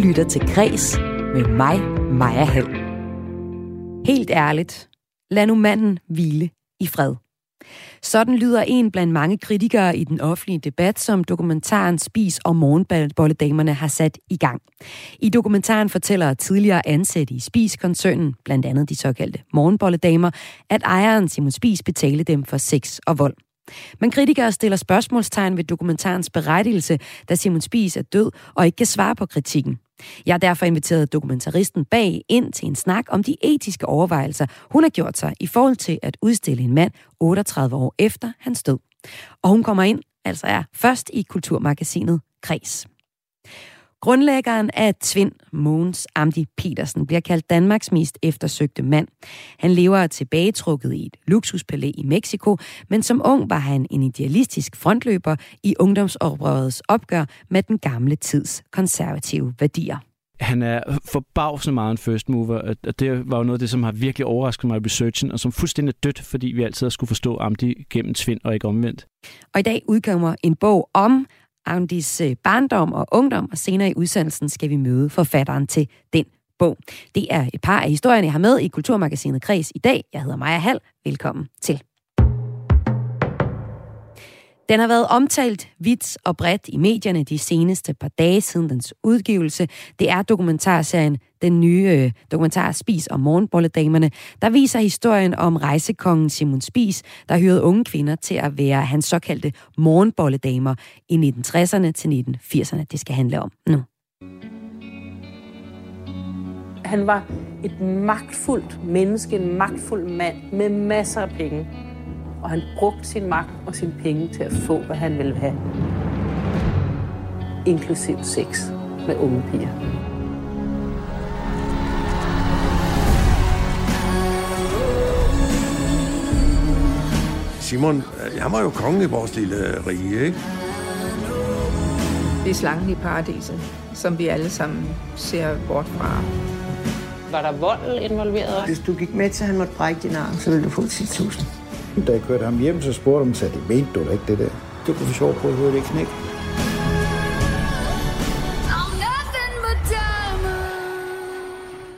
lytter til Græs med mig, Maja Hall. Helt ærligt, lad nu manden hvile i fred. Sådan lyder en blandt mange kritikere i den offentlige debat, som dokumentaren Spis og Morgenbolledamerne har sat i gang. I dokumentaren fortæller tidligere ansatte i Spis-koncernen, blandt andet de såkaldte morgenbolledamer, at ejeren Simon Spis betalte dem for sex og vold. Men kritikere stiller spørgsmålstegn ved dokumentarens berettigelse, da Simon Spies er død og ikke kan svare på kritikken. Jeg har derfor inviteret dokumentaristen bag ind til en snak om de etiske overvejelser, hun har gjort sig i forhold til at udstille en mand 38 år efter hans død. Og hun kommer ind, altså er først i kulturmagasinet Kres. Grundlæggeren af Tvind, Mogens Amdi Petersen, bliver kaldt Danmarks mest eftersøgte mand. Han lever tilbagetrukket i et luksuspalæ i Mexico, men som ung var han en idealistisk frontløber i ungdomsoprørets opgør med den gamle tids konservative værdier han er forbavsende meget en first mover, og det var jo noget af det, som har virkelig overrasket mig i researchen, og som fuldstændig dødt, fordi vi altid har skulle forstå Amdi gennem Tvind og ikke omvendt. Og i dag udkommer en bog om Andis øh, barndom og ungdom, og senere i udsendelsen skal vi møde forfatteren til den bog. Det er et par af historierne, jeg har med i Kulturmagasinet Kreds i dag. Jeg hedder Maja Hall. Velkommen til. Den har været omtalt vidt og bredt i medierne de seneste par dage siden dens udgivelse. Det er dokumentarserien Den nye øh, dokumentar Spis og Morgenbolledamerne, der viser historien om rejsekongen Simon Spis, der hyrede unge kvinder til at være hans såkaldte morgenbolledamer i 1960'erne til 1980'erne. Det skal handle om nu. Han var et magtfuldt menneske, en magtfuld mand med masser af penge og han brugte sin magt og sine penge til at få, hvad han ville have. Inklusiv sex med unge piger. Simon, han var jo kongen i vores lille rige, ikke? Det er slangen i paradiset, som vi alle sammen ser bort fra. Var der vold involveret? Hvis du gik med til, at han måtte brække din arm, så ville du få 10.000. Da jeg kørte ham hjem, så spurgte hun, at det mente du da ikke det der. Det kunne vi sjovt på at høre det knæk.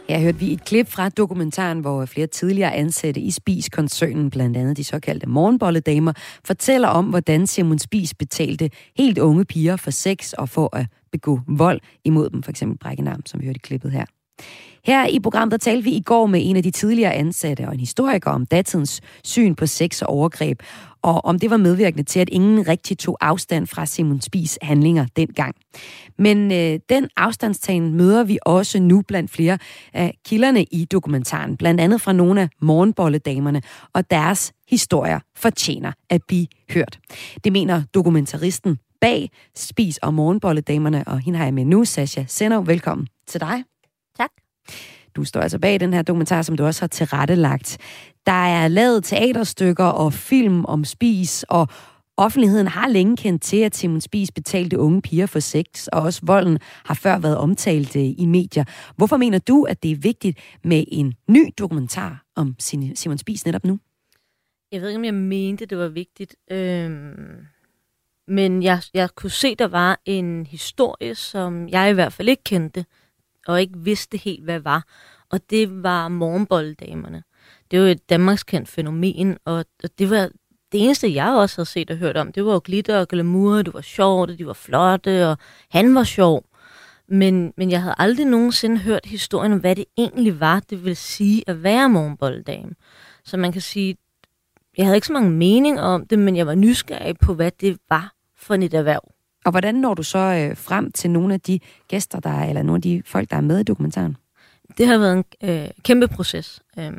Her hørte vi et klip fra dokumentaren, hvor flere tidligere ansatte i Spis-koncernen, blandt andet de såkaldte morgenbolledamer, fortæller om, hvordan Simon Spis betalte helt unge piger for sex og for at begå vold imod dem, for eksempel brækkenarm, som vi hørte i klippet her. Her i programmet der talte vi i går med en af de tidligere ansatte og en historiker om datidens syn på sex og overgreb, og om det var medvirkende til, at ingen rigtig tog afstand fra Simon Spis handlinger dengang. Men øh, den afstandstagen møder vi også nu blandt flere af kilderne i dokumentaren, blandt andet fra nogle af morgenbolledamerne, og deres historier fortjener at blive hørt. Det mener dokumentaristen bag Spis og morgenbolledamerne, og hende har jeg med nu, Sasha Senov. Velkommen til dig. Du står altså bag den her dokumentar, som du også har tilrettelagt. Der er lavet teaterstykker og film om spis, og offentligheden har længe kendt til, at Simon Spis betalte unge piger for sex, og også volden har før været omtalt øh, i medier. Hvorfor mener du, at det er vigtigt med en ny dokumentar om Simon Spis netop nu? Jeg ved ikke, om jeg mente, det var vigtigt. Øhm, men jeg, jeg kunne se, der var en historie, som jeg i hvert fald ikke kendte og ikke vidste helt, hvad var. Og det var morgenbolddamerne. Det var et Danmarkskendt fænomen, og det var det eneste, jeg også havde set og hørt om. Det var jo glitter og glamour, det var sjovt, de var flotte, og han var sjov. Men, men jeg havde aldrig nogensinde hørt historien om, hvad det egentlig var, det vil sige at være morgenbolddame. Så man kan sige, jeg havde ikke så mange mening om det, men jeg var nysgerrig på, hvad det var for et erhverv. Og hvordan når du så øh, frem til nogle af de gæster, der er, eller nogle af de folk, der er med i dokumentaren? Det har været en øh, kæmpe proces. Øh,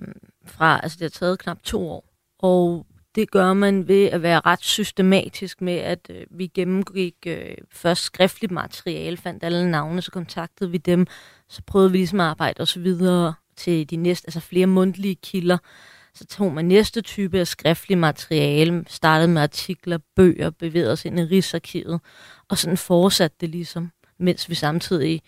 fra, altså det har taget knap to år. Og det gør man ved at være ret systematisk med, at øh, vi gennemgik øh, først skriftligt materiale, fandt alle navne, så kontaktede vi dem, så prøvede vi ligesom at arbejde os videre til de næste, altså flere mundtlige kilder. Så tog man næste type af skriftlig materiale, startede med artikler, bøger, bevægede os ind i Rigsarkivet, og sådan fortsatte det ligesom, mens vi samtidig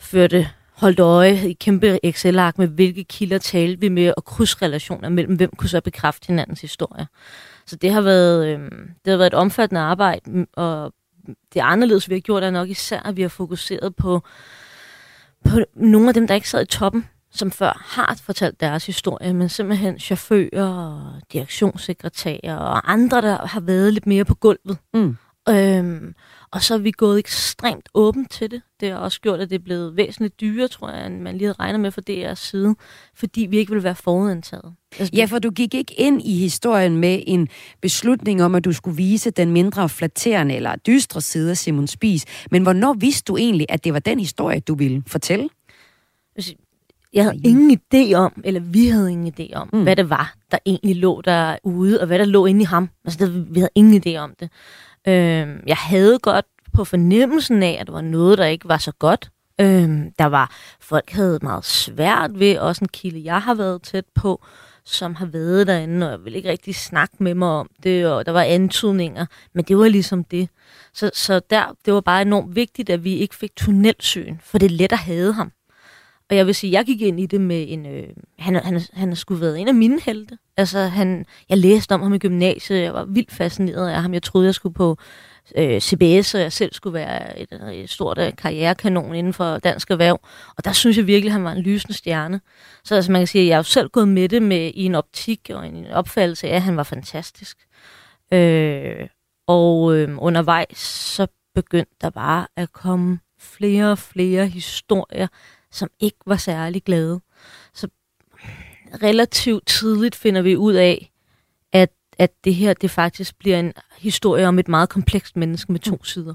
førte holdt øje i kæmpe Excel-ark med, hvilke kilder talte vi med, og krydsrelationer mellem, hvem kunne så bekræfte hinandens historie. Så det har været, øh, det har været et omfattende arbejde, og det anderledes, vi har gjort, er nok især, at vi har fokuseret på på nogle af dem, der ikke sad i toppen, som før har fortalt deres historie, men simpelthen chauffører og direktionssekretærer og andre, der har været lidt mere på gulvet. Mm. Øhm, og så er vi gået ekstremt åbent til det. Det har også gjort, at det er blevet væsentligt dyrere, tror jeg, end man lige havde regnet med for DR's side, fordi vi ikke vil være forudindtaget. Altså, Ja, for du gik ikke ind i historien med en beslutning om, at du skulle vise den mindre flatterende eller dystre side af Simon Spies. Men hvornår vidste du egentlig, at det var den historie, du ville fortælle? Jeg havde ingen idé om, eller vi havde ingen idé om, Mm. hvad det var, der egentlig lå derude, og hvad der lå inde i ham. Altså, det, vi havde ingen idé om det. Øhm, jeg havde godt på fornemmelsen af, at der var noget, der ikke var så godt. Øhm, der var, folk havde meget svært ved, også en kilde, jeg har været tæt på, som har været derinde, og jeg ville ikke rigtig snakke med mig om det, og der var antydninger, men det var ligesom det. Så, så der, det var bare enormt vigtigt, at vi ikke fik tunnelsyn, for det er let at hade ham. Og jeg vil sige, jeg gik ind i det med en... Øh, han, han, han har sgu været en af mine helte. Altså, han, jeg læste om ham i gymnasiet, jeg var vildt fascineret af ham. Jeg troede, jeg skulle på øh, CBS, og jeg selv skulle være et, et stort øh, karrierekanon inden for dansk erhverv. Og der synes jeg virkelig, at han var en lysende stjerne. Så altså, man kan sige, at jeg har jo selv gået med det med, i en optik og en opfattelse af, at han var fantastisk. Øh, og øh, undervejs, så begyndte der bare at komme flere og flere historier, som ikke var særlig glade. Så relativt tidligt finder vi ud af, at, at det her det faktisk bliver en historie om et meget komplekst menneske med to sider.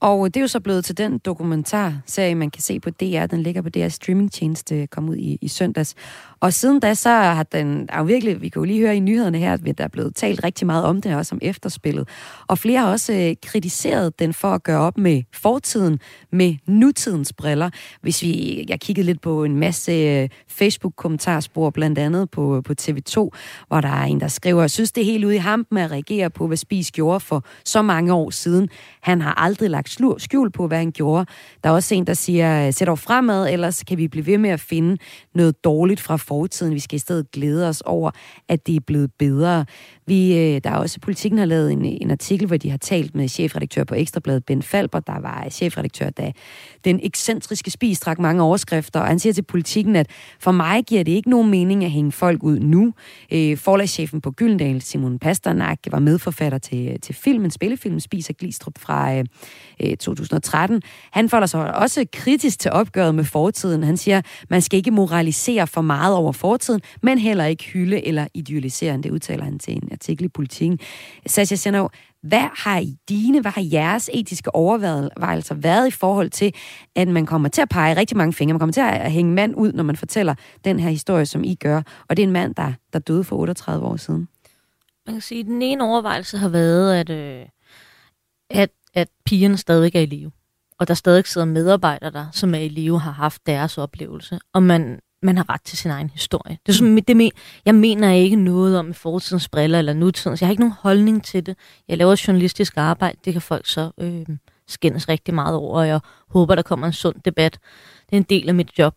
Og det er jo så blevet til den dokumentarserie, man kan se på DR. Den ligger på DR's streamingtjeneste, kom ud i, i søndags. Og siden da, så har den er jo virkelig, vi kan jo lige høre i nyhederne her, at der er blevet talt rigtig meget om det, også om efterspillet. Og flere har også øh, kritiseret den for at gøre op med fortiden, med nutidens briller. Hvis vi, jeg kiggede lidt på en masse øh, Facebook-kommentarspor, blandt andet på, på TV2, hvor der er en, der skriver, jeg synes, det er helt ude i hampen at reagere på, hvad Spis gjorde for så mange år siden. Han har aldrig lagt skjul på, hvad han gjorde. Der er også en, der siger, sæt dog fremad, ellers kan vi blive ved med at finde noget dårligt fra fortiden. Vi skal i stedet glæde os over, at det er blevet bedre. Vi, øh, der er også, politikken har lavet en, en artikel, hvor de har talt med chefredaktør på Ekstrabladet, Ben Falber, der var chefredaktør, da den ekscentriske spis trak mange overskrifter, og han siger til politikken, at for mig giver det ikke nogen mening at hænge folk ud nu. Øh, forlagschefen på Gyldendal, Simon Pasternak, var medforfatter til, til filmen, spillefilmen Spis og Glistrup fra øh, øh 2013. Han folder sig også kritisk til opgøret med fortiden. Han siger, man skal ikke moralisere for meget over fortiden, men heller ikke hylde eller idealisere. Det udtaler han til en artikel i Politiken. Sascha Senov, hvad har I dine, hvad har jeres etiske overvejelser været i forhold til, at man kommer til at pege rigtig mange fingre, man kommer til at hænge mand ud, når man fortæller den her historie, som I gør, og det er en mand, der, der døde for 38 år siden? Man kan sige, at den ene overvejelse har været, at, øh, at, at pigerne stadig er i live. Og der stadig sidder medarbejdere der, som er i live, har haft deres oplevelse. Og man, man har ret til sin egen historie. Det er sådan, det men, jeg mener ikke noget om fortidens briller eller nutidens. Jeg har ikke nogen holdning til det. Jeg laver journalistisk arbejde. Det kan folk så øh, skændes rigtig meget over, og jeg håber, der kommer en sund debat. Det er en del af mit job.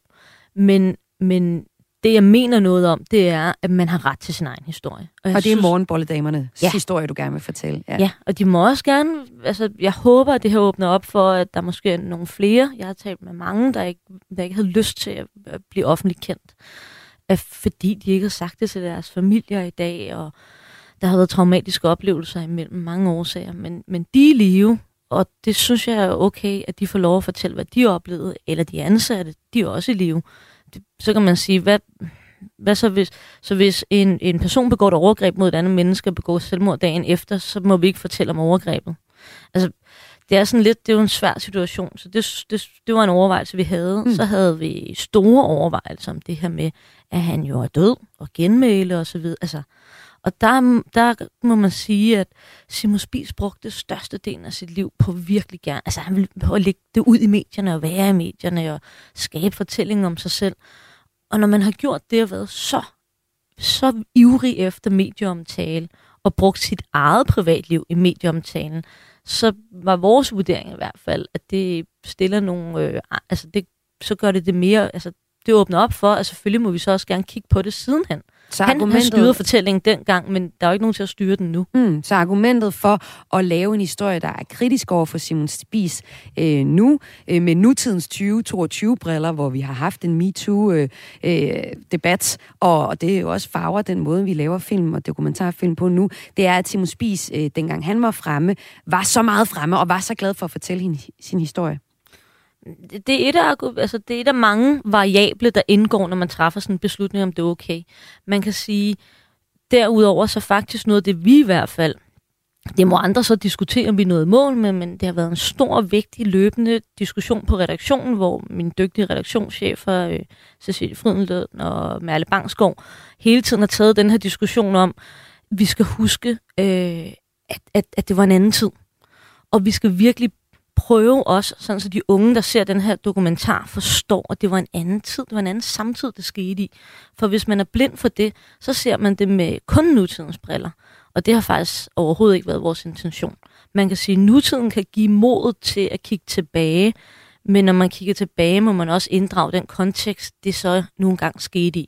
Men, men det, jeg mener noget om, det er, at man har ret til sin egen historie. Og, og det er synes- morgenbolledamernes ja. Historie, du gerne vil fortælle. Ja. ja, og de må også gerne, altså jeg håber, at det her åbner op for, at der måske er nogle flere, jeg har talt med mange, der ikke, der ikke havde lyst til at at blive offentligt kendt, at fordi de ikke har sagt det til deres familier i dag, og der har været traumatiske oplevelser imellem mange årsager, men, men de er live, og det synes jeg er okay, at de får lov at fortælle, hvad de oplevede, eller de ansatte, de er også i live. Så kan man sige, hvad, hvad så hvis, så hvis en, en person begår et overgreb mod et andet menneske og begår selvmord dagen efter, så må vi ikke fortælle om overgrebet. Altså, det er sådan lidt, det er jo en svær situation, så det, det, det var en overvejelse, vi havde. Mm. Så havde vi store overvejelser om det her med, at han jo er død og genmæle og så videre. Altså, og der, der må man sige, at Simon Spies brugte største delen af sit liv på virkelig gerne. Altså han ville at lægge det ud i medierne og være i medierne og skabe fortællinger om sig selv. Og når man har gjort det og været så, så ivrig efter medieomtale og brugt sit eget privatliv i medieomtalen, så var vores vurdering i hvert fald, at det stiller nogle, øh, altså det, så gør det det mere, altså det åbner op for, at selvfølgelig må vi så også gerne kigge på det sidenhen. Så Han har styret fortællingen dengang, men der er jo ikke nogen til at styre den nu. Mm, så argumentet for at lave en historie, der er kritisk over for Simon Spies øh, nu, øh, med nutidens 2022-briller, hvor vi har haft en MeToo-debat, øh, øh, og, og det er jo også farver den måde, vi laver film og dokumentarfilm på nu, det er, at Simon Spies, øh, dengang han var fremme, var så meget fremme og var så glad for at fortælle hende, sin historie det er, et af, altså, det er et af mange variable, der indgår, når man træffer sådan en beslutning, om det er okay. Man kan sige, derudover så faktisk noget af det, vi i hvert fald, det må andre så diskutere, om vi nåede mål med, men det har været en stor, vigtig, løbende diskussion på redaktionen, hvor min dygtige redaktionschefer, øh, Cecilie Frydenlund og Merle Bangsgaard, hele tiden har taget den her diskussion om, vi skal huske, øh, at, at, at det var en anden tid. Og vi skal virkelig prøve også, sådan så de unge, der ser den her dokumentar, forstår, at det var en anden tid, det var en anden samtid, det skete i. For hvis man er blind for det, så ser man det med kun nutidens briller. Og det har faktisk overhovedet ikke været vores intention. Man kan sige, at nutiden kan give mod til at kigge tilbage, men når man kigger tilbage, må man også inddrage den kontekst, det så nogle gange skete i.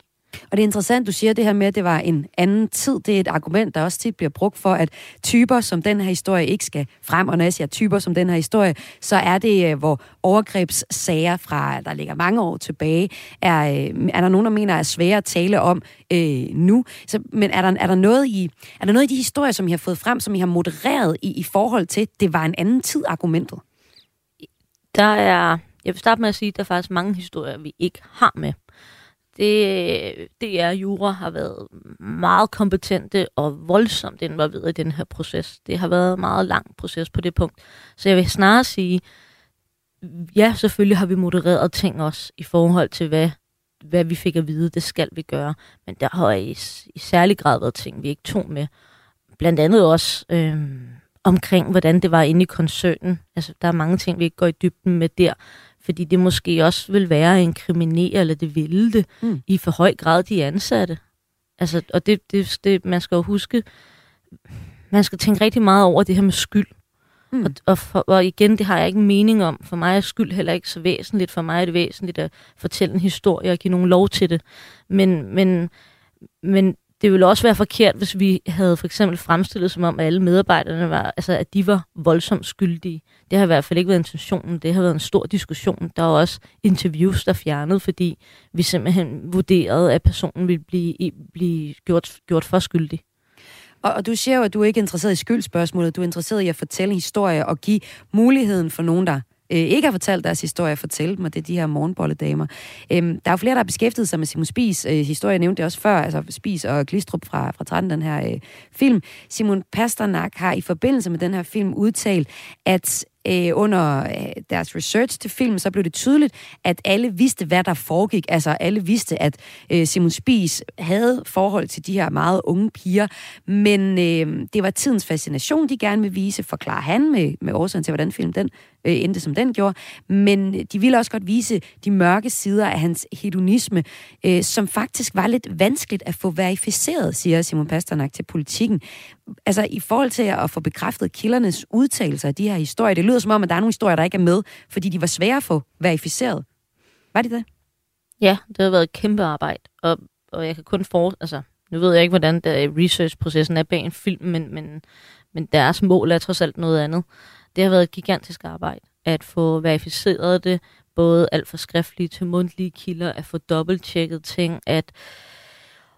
Og det er interessant, du siger det her med, at det var en anden tid. Det er et argument, der også tit bliver brugt for, at typer som den her historie ikke skal frem. Og når jeg siger typer som den her historie, så er det, øh, hvor overgrebssager fra, der ligger mange år tilbage, er, øh, er der nogen, der mener er svære at tale om øh, nu. Så, men er der, er, der noget i, er der noget i de historier, som I har fået frem, som I har modereret i, i forhold til, det var en anden tid argumentet? Der er, jeg vil starte med at sige, at der er faktisk mange historier, vi ikke har med det, det er jura har været meget kompetente og voldsomt involveret i den her proces. Det har været en meget lang proces på det punkt. Så jeg vil snarere sige, ja, selvfølgelig har vi modereret ting også i forhold til, hvad, hvad vi fik at vide, det skal vi gøre. Men der har i, i særlig grad været ting, vi ikke tog med. Blandt andet også øh, omkring, hvordan det var inde i koncernen. Altså, der er mange ting, vi ikke går i dybden med der fordi det måske også vil være en kriminere, eller det ville det, mm. i for høj grad de ansatte. Altså, og det, det, det, man skal jo huske, man skal tænke rigtig meget over det her med skyld. Mm. Og, og, for, og igen, det har jeg ikke en mening om. For mig er skyld heller ikke så væsentligt. For mig er det væsentligt at fortælle en historie og give nogen lov til det. Men, men, men det ville også være forkert, hvis vi havde for eksempel fremstillet som om, at alle medarbejderne var, altså at de var voldsomt skyldige. Det har i hvert fald ikke været intentionen. Det har været en stor diskussion. Der er også interviews, der er fjernet, fordi vi simpelthen vurderede, at personen ville blive, blive gjort, gjort for skyldig. Og, og du siger jo, at du er ikke interesseret i skyldspørgsmålet. Du er interesseret i at fortælle historier og give muligheden for nogen, der øh, ikke har fortalt deres historie, fortælle dem, og det er de her morgenbolledamer. Øhm, der er jo flere, der har beskæftiget sig med Simon Spies øh, historie, jeg nævnte det også før, altså Spies og Glistrup fra, fra 13, den her øh, film. Simon Pasternak har i forbindelse med den her film udtalt, at øh, under øh, deres research til filmen, så blev det tydeligt, at alle vidste, hvad der foregik. Altså alle vidste, at øh, Simon Spies havde forhold til de her meget unge piger, men øh, det var tidens fascination, de gerne vil vise, forklare han med, med årsagen til, hvordan filmen den øh, endte, som den gjorde. Men øh, de ville også godt vise de mørke sider af hans hedonisme, øh, som faktisk var lidt vanskeligt at få verificeret, siger Simon Pasternak til politikken. Altså i forhold til at få bekræftet kildernes udtalelser af de her historier, det lyder som om, at der er nogle historier, der ikke er med, fordi de var svære at få verificeret. Var det det? Ja, det har været et kæmpe arbejde, og, og jeg kan kun for... Altså, nu ved jeg ikke, hvordan der research-processen er bag en film, men, men, men deres mål er trods alt noget andet. Det har været et gigantisk arbejde at få verificeret det, både alt fra skriftlige til mundtlige kilder, at få dobbelttjekket ting, at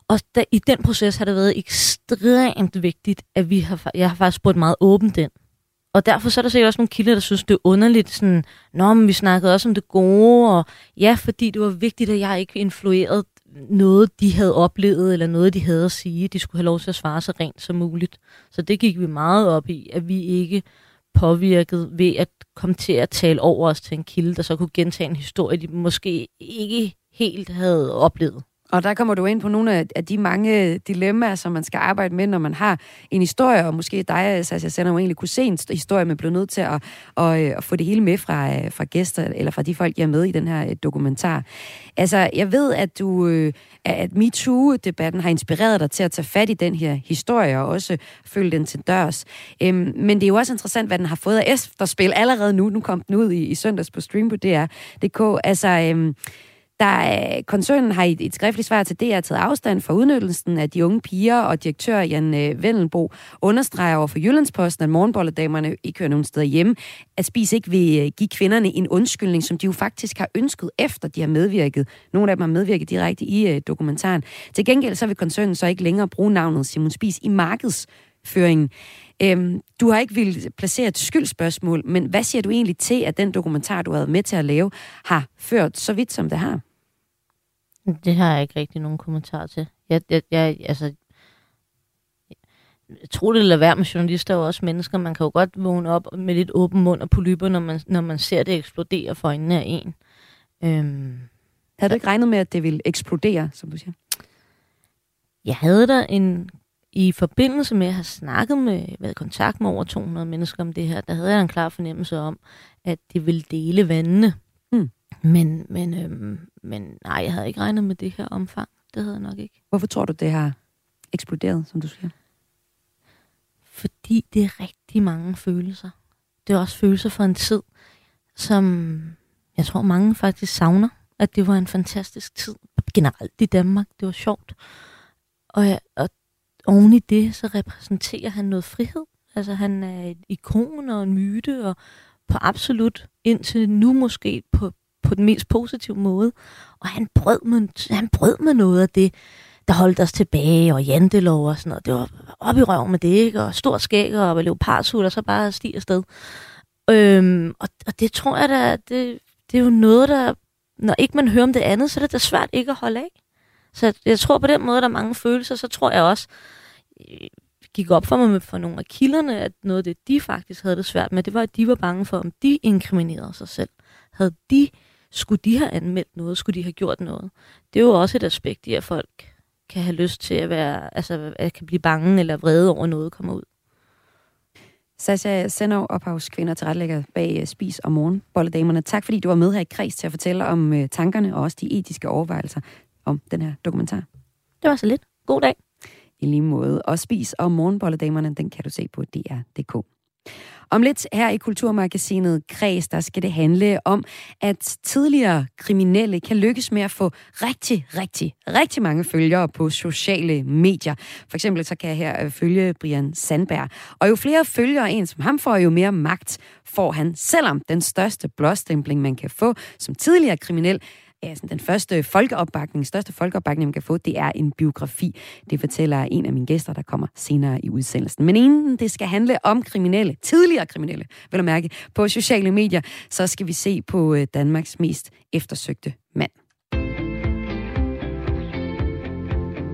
og der, i den proces har det været ekstremt vigtigt, at vi har, jeg har faktisk spurgt meget åbent ind. Og derfor så er der sikkert også nogle kilder, der synes, det er underligt. Sådan, Nå, men vi snakkede også om det gode, og ja, fordi det var vigtigt, at jeg ikke influerede noget, de havde oplevet, eller noget, de havde at sige. De skulle have lov til at svare så rent som muligt. Så det gik vi meget op i, at vi ikke påvirket ved at komme til at tale over os til en kilde, der så kunne gentage en historie, de måske ikke helt havde oplevet. Og der kommer du ind på nogle af de mange dilemmaer, som man skal arbejde med, når man har en historie, og måske dig, Sascha Sender, jo egentlig kunne se en historie, men blev nødt til at, at, øh, at få det hele med fra, øh, fra gæster, eller fra de folk, jeg er med i den her øh, dokumentar. Altså, jeg ved, at du at MeToo-debatten har inspireret dig til at tage fat i den her historie, og også følge den til dørs. Øhm, men det er jo også interessant, hvad den har fået af efterspil allerede nu. Nu kom den ud i, i søndags på stream på DR.dk. Altså, øhm, der, øh, koncernen har i et skriftligt svar til DR taget afstand fra udnyttelsen af de unge piger, og direktør Jan øh, Vendelbo understreger over for Jyllandsposten, at morgenbolledamerne ikke hører nogen steder hjemme, at Spis ikke vil øh, give kvinderne en undskyldning, som de jo faktisk har ønsket, efter de har medvirket. Nogle af dem har medvirket direkte i dokumentaren. Til gengæld så vil koncernen så ikke længere bruge navnet Simon Spis i markedsføringen. Øhm, du har ikke vil placere et skyldspørgsmål, men hvad siger du egentlig til, at den dokumentar, du har været med til at lave, har ført så vidt, som det har? Det har jeg ikke rigtig nogen kommentar til. Jeg, jeg, jeg, altså, jeg tror, det lader være med journalister og også mennesker. Man kan jo godt vågne op med lidt åben mund og polyper, når man, når man ser det eksplodere for øjnene af en. Øhm, havde du ikke regnet med, at det ville eksplodere, som du siger? Jeg havde der en... I forbindelse med at have snakket med, været i kontakt med over 200 mennesker om det her, der havde jeg en klar fornemmelse om, at det ville dele vandene. Men, men, øhm, men nej, jeg havde ikke regnet med det her omfang. Det havde jeg nok ikke. Hvorfor tror du, det har eksploderet, som du siger? Fordi det er rigtig mange følelser. Det er også følelser for en tid, som jeg tror mange faktisk savner. At det var en fantastisk tid. Generelt i Danmark. Det var sjovt. Og, og oven i det, så repræsenterer han noget frihed. Altså han er et ikon og en myte, og på absolut indtil nu måske på, på den mest positive måde. Og han brød, med, han brød med noget af det, der holdt os tilbage, og jantelov og sådan noget. Det var op i røven med det, ikke? Og stor skæg og leopardshul, og så bare stige afsted. Øhm, og, og det tror jeg da, det, det er jo noget, der, når ikke man hører om det andet, så er det da svært ikke at holde af. Så jeg tror på den måde, der er mange følelser, så tror jeg også, øh, gik op for mig for nogle af kilderne, at noget af det, de faktisk havde det svært med, det var, at de var bange for, om de inkriminerede sig selv. Havde de, skulle de have anmeldt noget? Skulle de have gjort noget? Det er jo også et aspekt i, at folk kan have lyst til at være, altså at kan blive bange eller vrede over noget kommer ud. Sasha Sendov, ophavskvinder til retlægger bag øh, Spis og Morgen, Bolledamerne. Tak fordi du var med her i Kreds til at fortælle om uh, tankerne og også de etiske overvejelser om den her dokumentar. Det var så lidt. God dag. I lige måde. Og Spis og Morgenbolledamerne, den kan du se på DR.dk. Om lidt her i Kulturmagasinet Kreds, der skal det handle om, at tidligere kriminelle kan lykkes med at få rigtig, rigtig, rigtig mange følgere på sociale medier. For eksempel så kan jeg her øh, følge Brian Sandberg. Og jo flere følgere en som ham får, jo mere magt får han, selvom den største blåstempling, man kan få som tidligere kriminel, ja, sådan den første folkeopbakning, største folkeopbakning, man kan få, det er en biografi. Det fortæller en af mine gæster, der kommer senere i udsendelsen. Men inden det skal handle om kriminelle, tidligere kriminelle, vil du mærke, på sociale medier, så skal vi se på øh, Danmarks mest eftersøgte mand.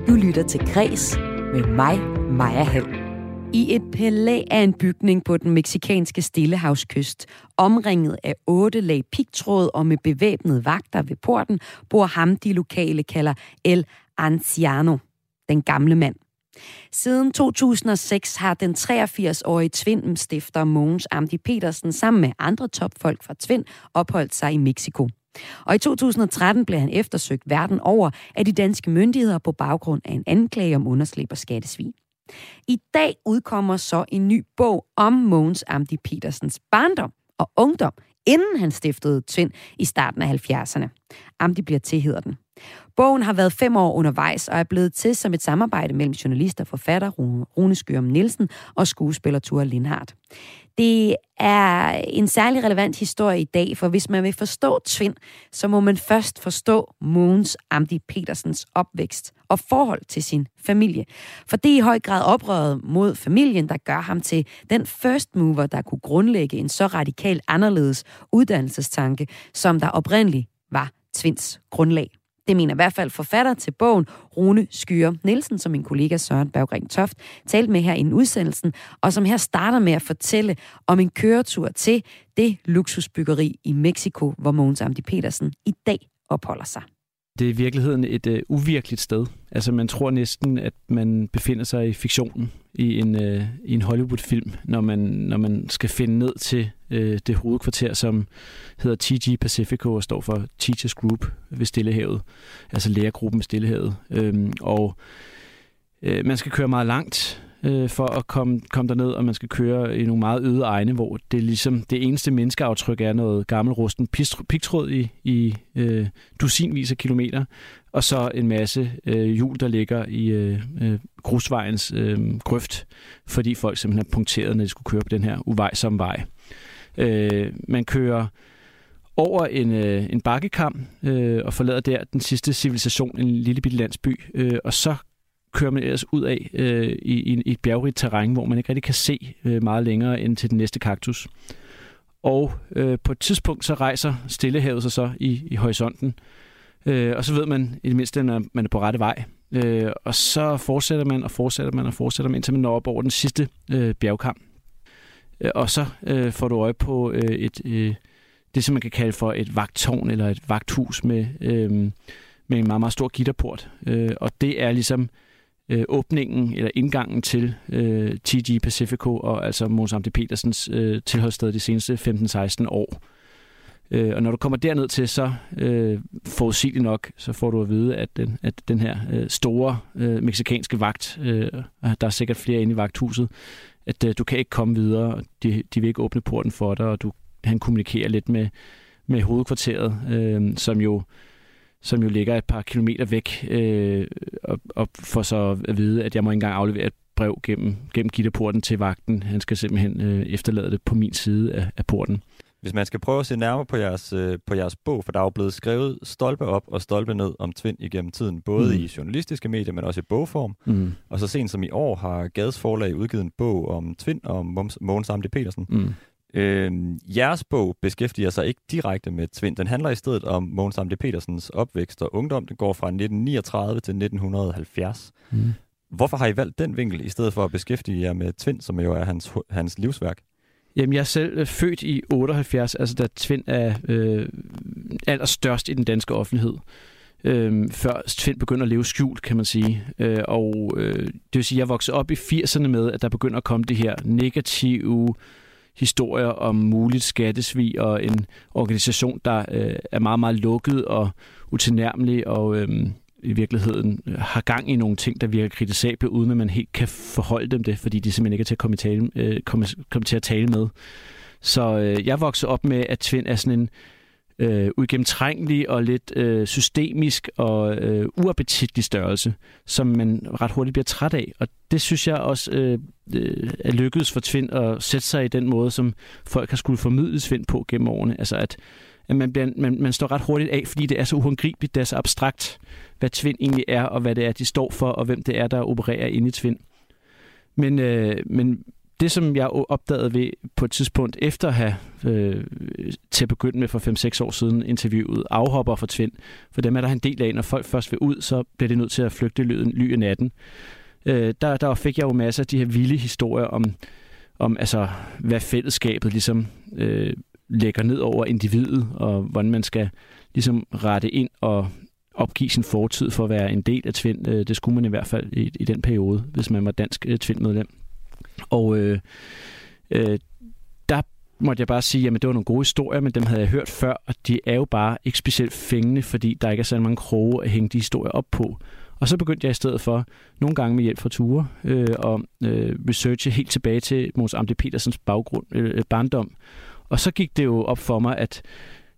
Du lytter til Græs med mig, Maja Hall. I et palæ af en bygning på den meksikanske Stillehavskyst, omringet af otte lag pigtråd og med bevæbnede vagter ved porten, bor ham de lokale kalder El Anciano, den gamle mand. Siden 2006 har den 83-årige Tvind-stifter Mogens Amdi Petersen sammen med andre topfolk fra Tvind opholdt sig i Mexico. Og i 2013 blev han eftersøgt verden over af de danske myndigheder på baggrund af en anklage om underslæb og skattesvig. I dag udkommer så en ny bog om Mogens Amdi Petersens barndom og ungdom, inden han stiftede Tvind i starten af 70'erne. Amdi bliver til, den. Bogen har været fem år undervejs og er blevet til som et samarbejde mellem journalist og forfatter Rune Skyrum Nielsen og skuespiller Ture Lindhardt. Det er en særlig relevant historie i dag, for hvis man vil forstå Tvind, så må man først forstå Mogens Amdi Petersens opvækst og forhold til sin familie. For det er i høj grad oprøret mod familien, der gør ham til den first mover, der kunne grundlægge en så radikalt anderledes uddannelsestanke, som der oprindeligt var Tvinds grundlag. Det mener i hvert fald forfatter til bogen, Rune Skyer Nielsen, som min kollega Søren Berggren Toft talte med her i en udsendelsen, og som her starter med at fortælle om en køretur til det luksusbyggeri i Mexico, hvor Mogens Amdi Petersen i dag opholder sig. Det er i virkeligheden et øh, uvirkeligt sted. Altså man tror næsten, at man befinder sig i fiktionen i en, øh, i en Hollywood-film, når man, når man skal finde ned til øh, det hovedkvarter, som hedder TG Pacifico og står for Teachers Group ved Stillehavet, altså lærergruppen ved Stillehavet. Øhm, og øh, man skal køre meget langt øh, for at komme, komme derned, og man skal køre i nogle meget øde egne, hvor det er ligesom det eneste menneskeaftryk er noget gammel rusten pigtråd i, i øh, dusinvis af kilometer, og så en masse øh, hjul, der ligger i øh, øh grusvejens øh, grøft, fordi folk simpelthen har punkteret, når de skulle køre på den her uvejsomme vej. Øh, man kører over en, øh, en bakkekam øh, og forlader der den sidste civilisation, en lille bitte landsby, øh, og så kører man ellers ud af øh, i, i et bjergrigt terræn, hvor man ikke rigtig kan se øh, meget længere end til den næste kaktus. Og øh, på et tidspunkt så rejser Stillehavet sig så i, i horisonten, øh, og så ved man i det mindste, at man er på rette vej. Øh, og så fortsætter man og fortsætter man og fortsætter man, indtil man når op over den sidste øh, bjergkam. Øh, og så øh, får du øje på øh, et... Øh, det, som man kan kalde for et vagtårn eller et vagthus med, øh, med en meget, meget stor gitterport. Øh, og det er ligesom øh, åbningen eller indgangen til øh, TG Pacifico og altså Mons Amte Petersens øh, tilholdssted de seneste 15-16 år. Øh, og når du kommer derned til, så øh, forudsigeligt nok, så får du at vide, at den, at den her øh, store øh, meksikanske vagt, øh, der er sikkert flere inde i vagthuset, at øh, du kan ikke komme videre, de, de vil ikke åbne porten for dig, og du han kommunikerer lidt med, med hovedkvarteret, øh, som jo som jo ligger et par kilometer væk, øh, og, og får så at vide, at jeg må ikke engang aflevere et brev gennem, gennem gitterporten til vagten. Han skal simpelthen øh, efterlade det på min side af, af porten. Hvis man skal prøve at se nærmere på jeres, øh, på jeres bog, for der er jo blevet skrevet stolpe op og stolpe ned om Tvind igennem tiden, både mm. i journalistiske medier, men også i bogform. Mm. Og så sent som i år har Gades Forlag udgivet en bog om Tvind og Mogens Amdi Petersen. Mm. Øh, jeres bog beskæftiger sig ikke direkte med Tvind. Den handler i stedet om Mogens Amdi Petersens opvækst og ungdom. Den går fra 1939 til 1970. Mm. Hvorfor har I valgt den vinkel, i stedet for at beskæftige jer med Tvind, som jo er hans, hans livsværk? Jamen, jeg er selv øh, født i 78, altså da Tvind er øh, allerstørst i den danske offentlighed. Øh, før Tvind begynder at leve skjult, kan man sige. Øh, og øh, det vil sige, jeg voksede op i 80'erne med, at der begynder at komme det her negative historier om muligt skattesvig og en organisation, der øh, er meget, meget lukket og utilnærmelig og øh, i virkeligheden har gang i nogle ting, der virker kritisable, uden at man helt kan forholde dem det, fordi de simpelthen ikke er til at komme, tale, øh, komme, komme til at tale med. Så øh, jeg voksede op med, at Tvind er sådan en øh, uigennemtrængelig og lidt øh, systemisk og øh, uappetitlig størrelse, som man ret hurtigt bliver træt af. Og det synes jeg også øh, øh, er lykkedes for Tvind at sætte sig i den måde, som folk har skulle formidle Tvind på gennem årene. Altså at, at man, bliver, man, man står ret hurtigt af, fordi det er så uhåndgribeligt, det er så abstrakt, hvad Tvind egentlig er, og hvad det er, de står for, og hvem det er, der opererer inde i Tvind. Men, øh, men det, som jeg opdagede ved på et tidspunkt, efter at have øh, til at begynde med for 5-6 år siden interviewet afhopper for Tvind, for dem er der en del af, når folk først vil ud, så bliver det nødt til at flygte lyden, ly i natten. Øh, der, der fik jeg jo masser af de her vilde historier om, om altså, hvad fællesskabet ligesom øh, lægger ned over individet, og hvordan man skal ligesom rette ind og opgive sin fortid for at være en del af Tvind. Øh, det skulle man i hvert fald i, i den periode, hvis man var dansk øh, Tvind-medlem. Og øh, øh, der måtte jeg bare sige, at det var nogle gode historier, men dem havde jeg hørt før, og de er jo bare ikke specielt fængende, fordi der ikke er så mange kroge at hænge de historier op på. Og så begyndte jeg i stedet for, nogle gange med hjælp fra Ture, øh, og øh, researche helt tilbage til Mons Amte Petersens baggrund, øh, øh, barndom. Og så gik det jo op for mig, at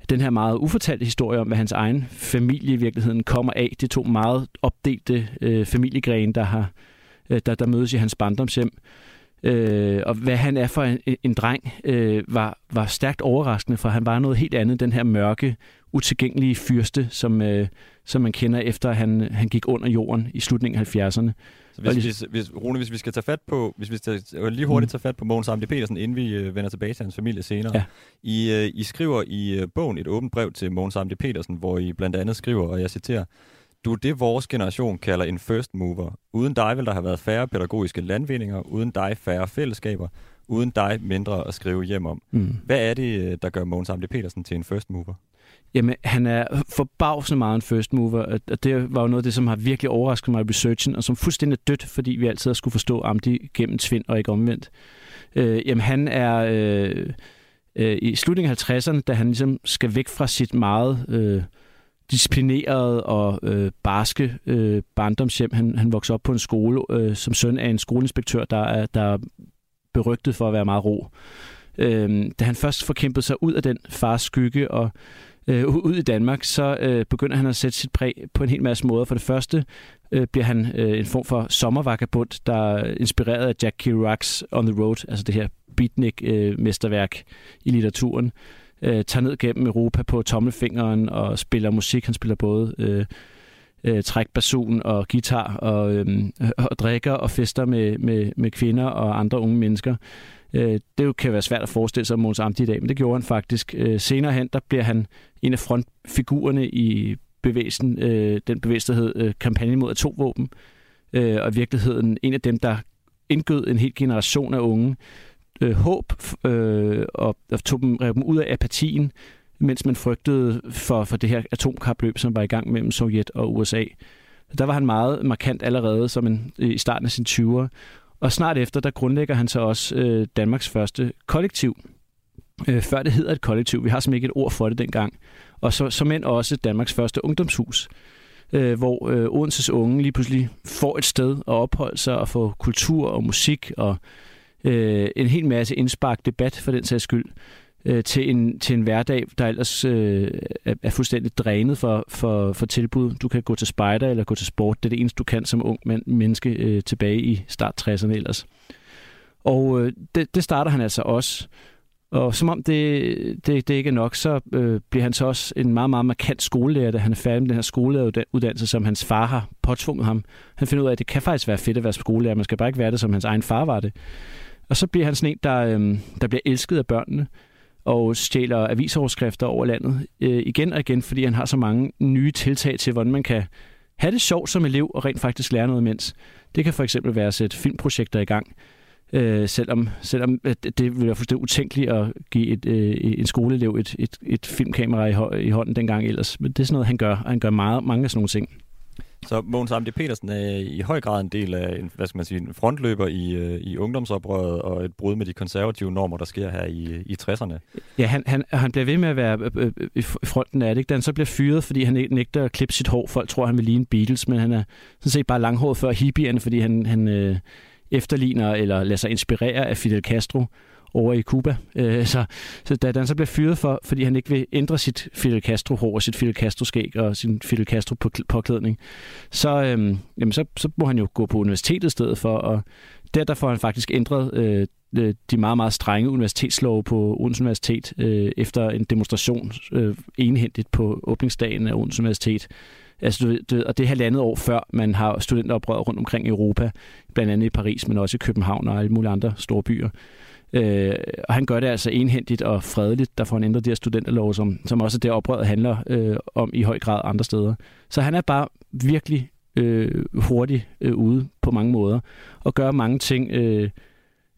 den her meget ufortalte historie om, hvad hans egen familie i virkeligheden kommer af, det to meget opdelte øh, familiegrene, der, har, øh, der, der mødes i hans barndomshjem, øh, og hvad han er for en, en dreng, øh, var, var stærkt overraskende, for han var noget helt andet, den her mørke, utilgængelige fyrste, som, øh, som man kender efter, at han, han gik under jorden i slutningen af 70'erne. Så hvis, hvis, hvis, Rune, hvis vi skal tage fat på, hvis vi skal lige hurtigt mm. tage fat på Mogens Amdi Petersen, inden vi øh, vender tilbage til hans familie senere. Ja. I, øh, I skriver i øh, bogen et åbent brev til Mogens Amdi Petersen, hvor I blandt andet skriver, og jeg citerer, du er det, vores generation kalder en first mover. Uden dig vil der have været færre pædagogiske landvindinger, uden dig færre fællesskaber, uden dig mindre at skrive hjem om. Mm. Hvad er det, øh, der gør Mogens Amdi Petersen til en first mover? Jamen, han er forbavsende meget en first mover, og det var jo noget af det, som har virkelig overrasket mig i researchen, og som fuldstændig dødt, fordi vi altid har skulle forstå Amdi gennem Tvind og ikke omvendt. Øh, jamen, han er øh, øh, i slutningen af 50'erne, da han ligesom skal væk fra sit meget... Øh, disciplineret og øh, barske øh, barndomshjem. Han, han voksede op på en skole øh, som søn af en skoleinspektør, der er, der er berygtet for at være meget ro. Øh, da han først forkæmpede kæmpet sig ud af den fars skygge og øh, ud i Danmark, så øh, begynder han at sætte sit præg på en hel masse måder. For det første øh, bliver han øh, en form for sommervagabund, der er inspireret af Jack Kerouac's On the Road, altså det her beatnik-mesterværk øh, i litteraturen. Øh, Øh, tager ned gennem Europa på tommelfingeren og spiller musik. Han spiller både øh, øh, trækbasun og guitar og, øh, og drikker og fester med, med, med kvinder og andre unge mennesker. Øh, det kan være svært at forestille sig Måns Amti i dag, men det gjorde han faktisk. Øh, senere hen, der bliver han en af frontfigurerne i bevægelsen, øh, den bevægelse, der hed øh, kampagnen mod atomvåben, øh, og i virkeligheden en af dem, der indgød en hel generation af unge øh, håb øh, og, og tog dem, rev dem ud af apatien, mens man frygtede for, for det her atomkapløb, som var i gang mellem Sovjet og USA. Der var han meget markant allerede som en, øh, i starten af sine 20'ere, og snart efter, der grundlægger han så også øh, Danmarks første kollektiv. Øh, før det hedder et kollektiv. Vi har simpelthen ikke et ord for det dengang. Og så, som end også Danmarks første ungdomshus, øh, hvor øh, Odenses unge lige pludselig får et sted at opholde sig og få kultur og musik og øh, en hel masse indspark debat for den sags skyld øh, til, en, til en hverdag, der ellers øh, er, er fuldstændig drænet for, for, for tilbud. Du kan gå til spejder eller gå til sport. Det er det eneste, du kan som ung mand, menneske øh, tilbage i start 60'erne ellers. Og øh, det, det starter han altså også. Og som om det, det, det ikke er nok, så øh, bliver han så også en meget, meget markant skolelærer, da han er færdig med den her skolelæreruddannelse, som hans far har påtvunget ham. Han finder ud af, at det kan faktisk være fedt at være skolelærer. Man skal bare ikke være det, som hans egen far var det. Og så bliver han sådan en, der, øh, der bliver elsket af børnene og stjæler avisoverskrifter over landet øh, igen og igen, fordi han har så mange nye tiltag til, hvordan man kan have det sjovt som elev og rent faktisk lære noget imens. Det kan for eksempel være at sætte filmprojekter i gang, øh, selvom, selvom øh, det ville være fuldstændig utænkeligt at give et, øh, en skoleelev et, et, et filmkamera i, i hånden dengang ellers. Men det er sådan noget, han gør, og han gør meget, mange af sådan nogle ting. Så Mogens Amdi Petersen er i høj grad en del af en, hvad skal man sige, en frontløber i, øh, i ungdomsoprøret og et brud med de konservative normer, der sker her i, i 60'erne. Ja, han, han, han bliver ved med at være øh, øh, øh i fronten af det. Ikke? Da han så bliver fyret, fordi han nægter at klippe sit hår. Folk tror, han vil ligne Beatles, men han er sådan set bare langhåret før hippierne, fordi han, han øh, efterligner eller lader sig inspirere af Fidel Castro over i Cuba. Øh, så, så da han så bliver fyret for, fordi han ikke vil ændre sit Fidel Castro-hår og sit Fidel Castro-skæg og sin Fidel Castro-påklædning, så, øh, jamen, så, så må han jo gå på universitetet i stedet for, og der, der får han faktisk ændret øh, øh de meget, meget strenge universitetslove på Odense Universitet øh, efter en demonstration øh, enhændigt på åbningsdagen af Odense Universitet. Altså, du, du, og det er halvandet år før, man har studenteroprør rundt omkring i Europa, blandt andet i Paris, men også i København og alle mulige andre store byer. Øh, og han gør det altså enhændigt og fredeligt, der får han ændret de her studenterlov, som, som også det oprøret handler øh, om i høj grad andre steder. Så han er bare virkelig øh, hurtigt øh, ude på mange måder, og gør mange ting øh,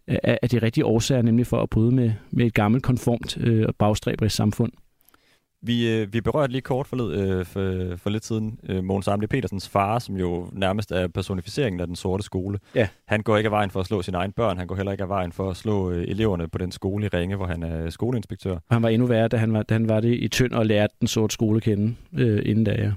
af, af de rigtige årsager, nemlig for at bryde med, med et gammelt konformt øh, og bagstræberisk samfund. Vi, øh, vi berørte lige kort for, øh, for, for lidt siden øh, Mogens Amli Petersens far, som jo nærmest er personificeringen af den sorte skole. Ja. Han går ikke af vejen for at slå sine egne børn, han går heller ikke af vejen for at slå øh, eleverne på den skole i Ringe, hvor han er skoleinspektør. Han var endnu værre, da han var, da han var det i Tønd og lærte den sorte skole kende øh, inden da, ja.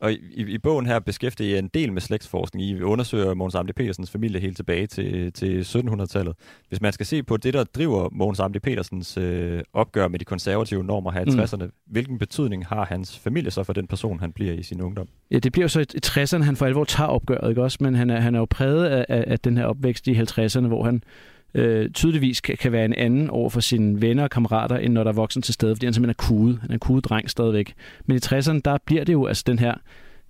Og i, i bogen her beskæftiger jeg en del med slægtsforskning. I undersøger Mogens Amdi Petersens familie helt tilbage til, til 1700-tallet. Hvis man skal se på det, der driver Mogens Amdi Petersens øh, opgør med de konservative normer her i mm. 60'erne, hvilken betydning har hans familie så for den person, han bliver i sin ungdom? Ja, det bliver jo så i 60'erne, han for alvor tager opgøret, ikke også? Men han er, han er jo præget af, af, af den her opvækst i 50'erne, hvor han øh, tydeligvis kan, kan være en anden over for sine venner og kammerater, end når der er voksen til stede, fordi han simpelthen er kude. Han er kude dreng stadigvæk. Men i 60'erne, der bliver det jo altså den her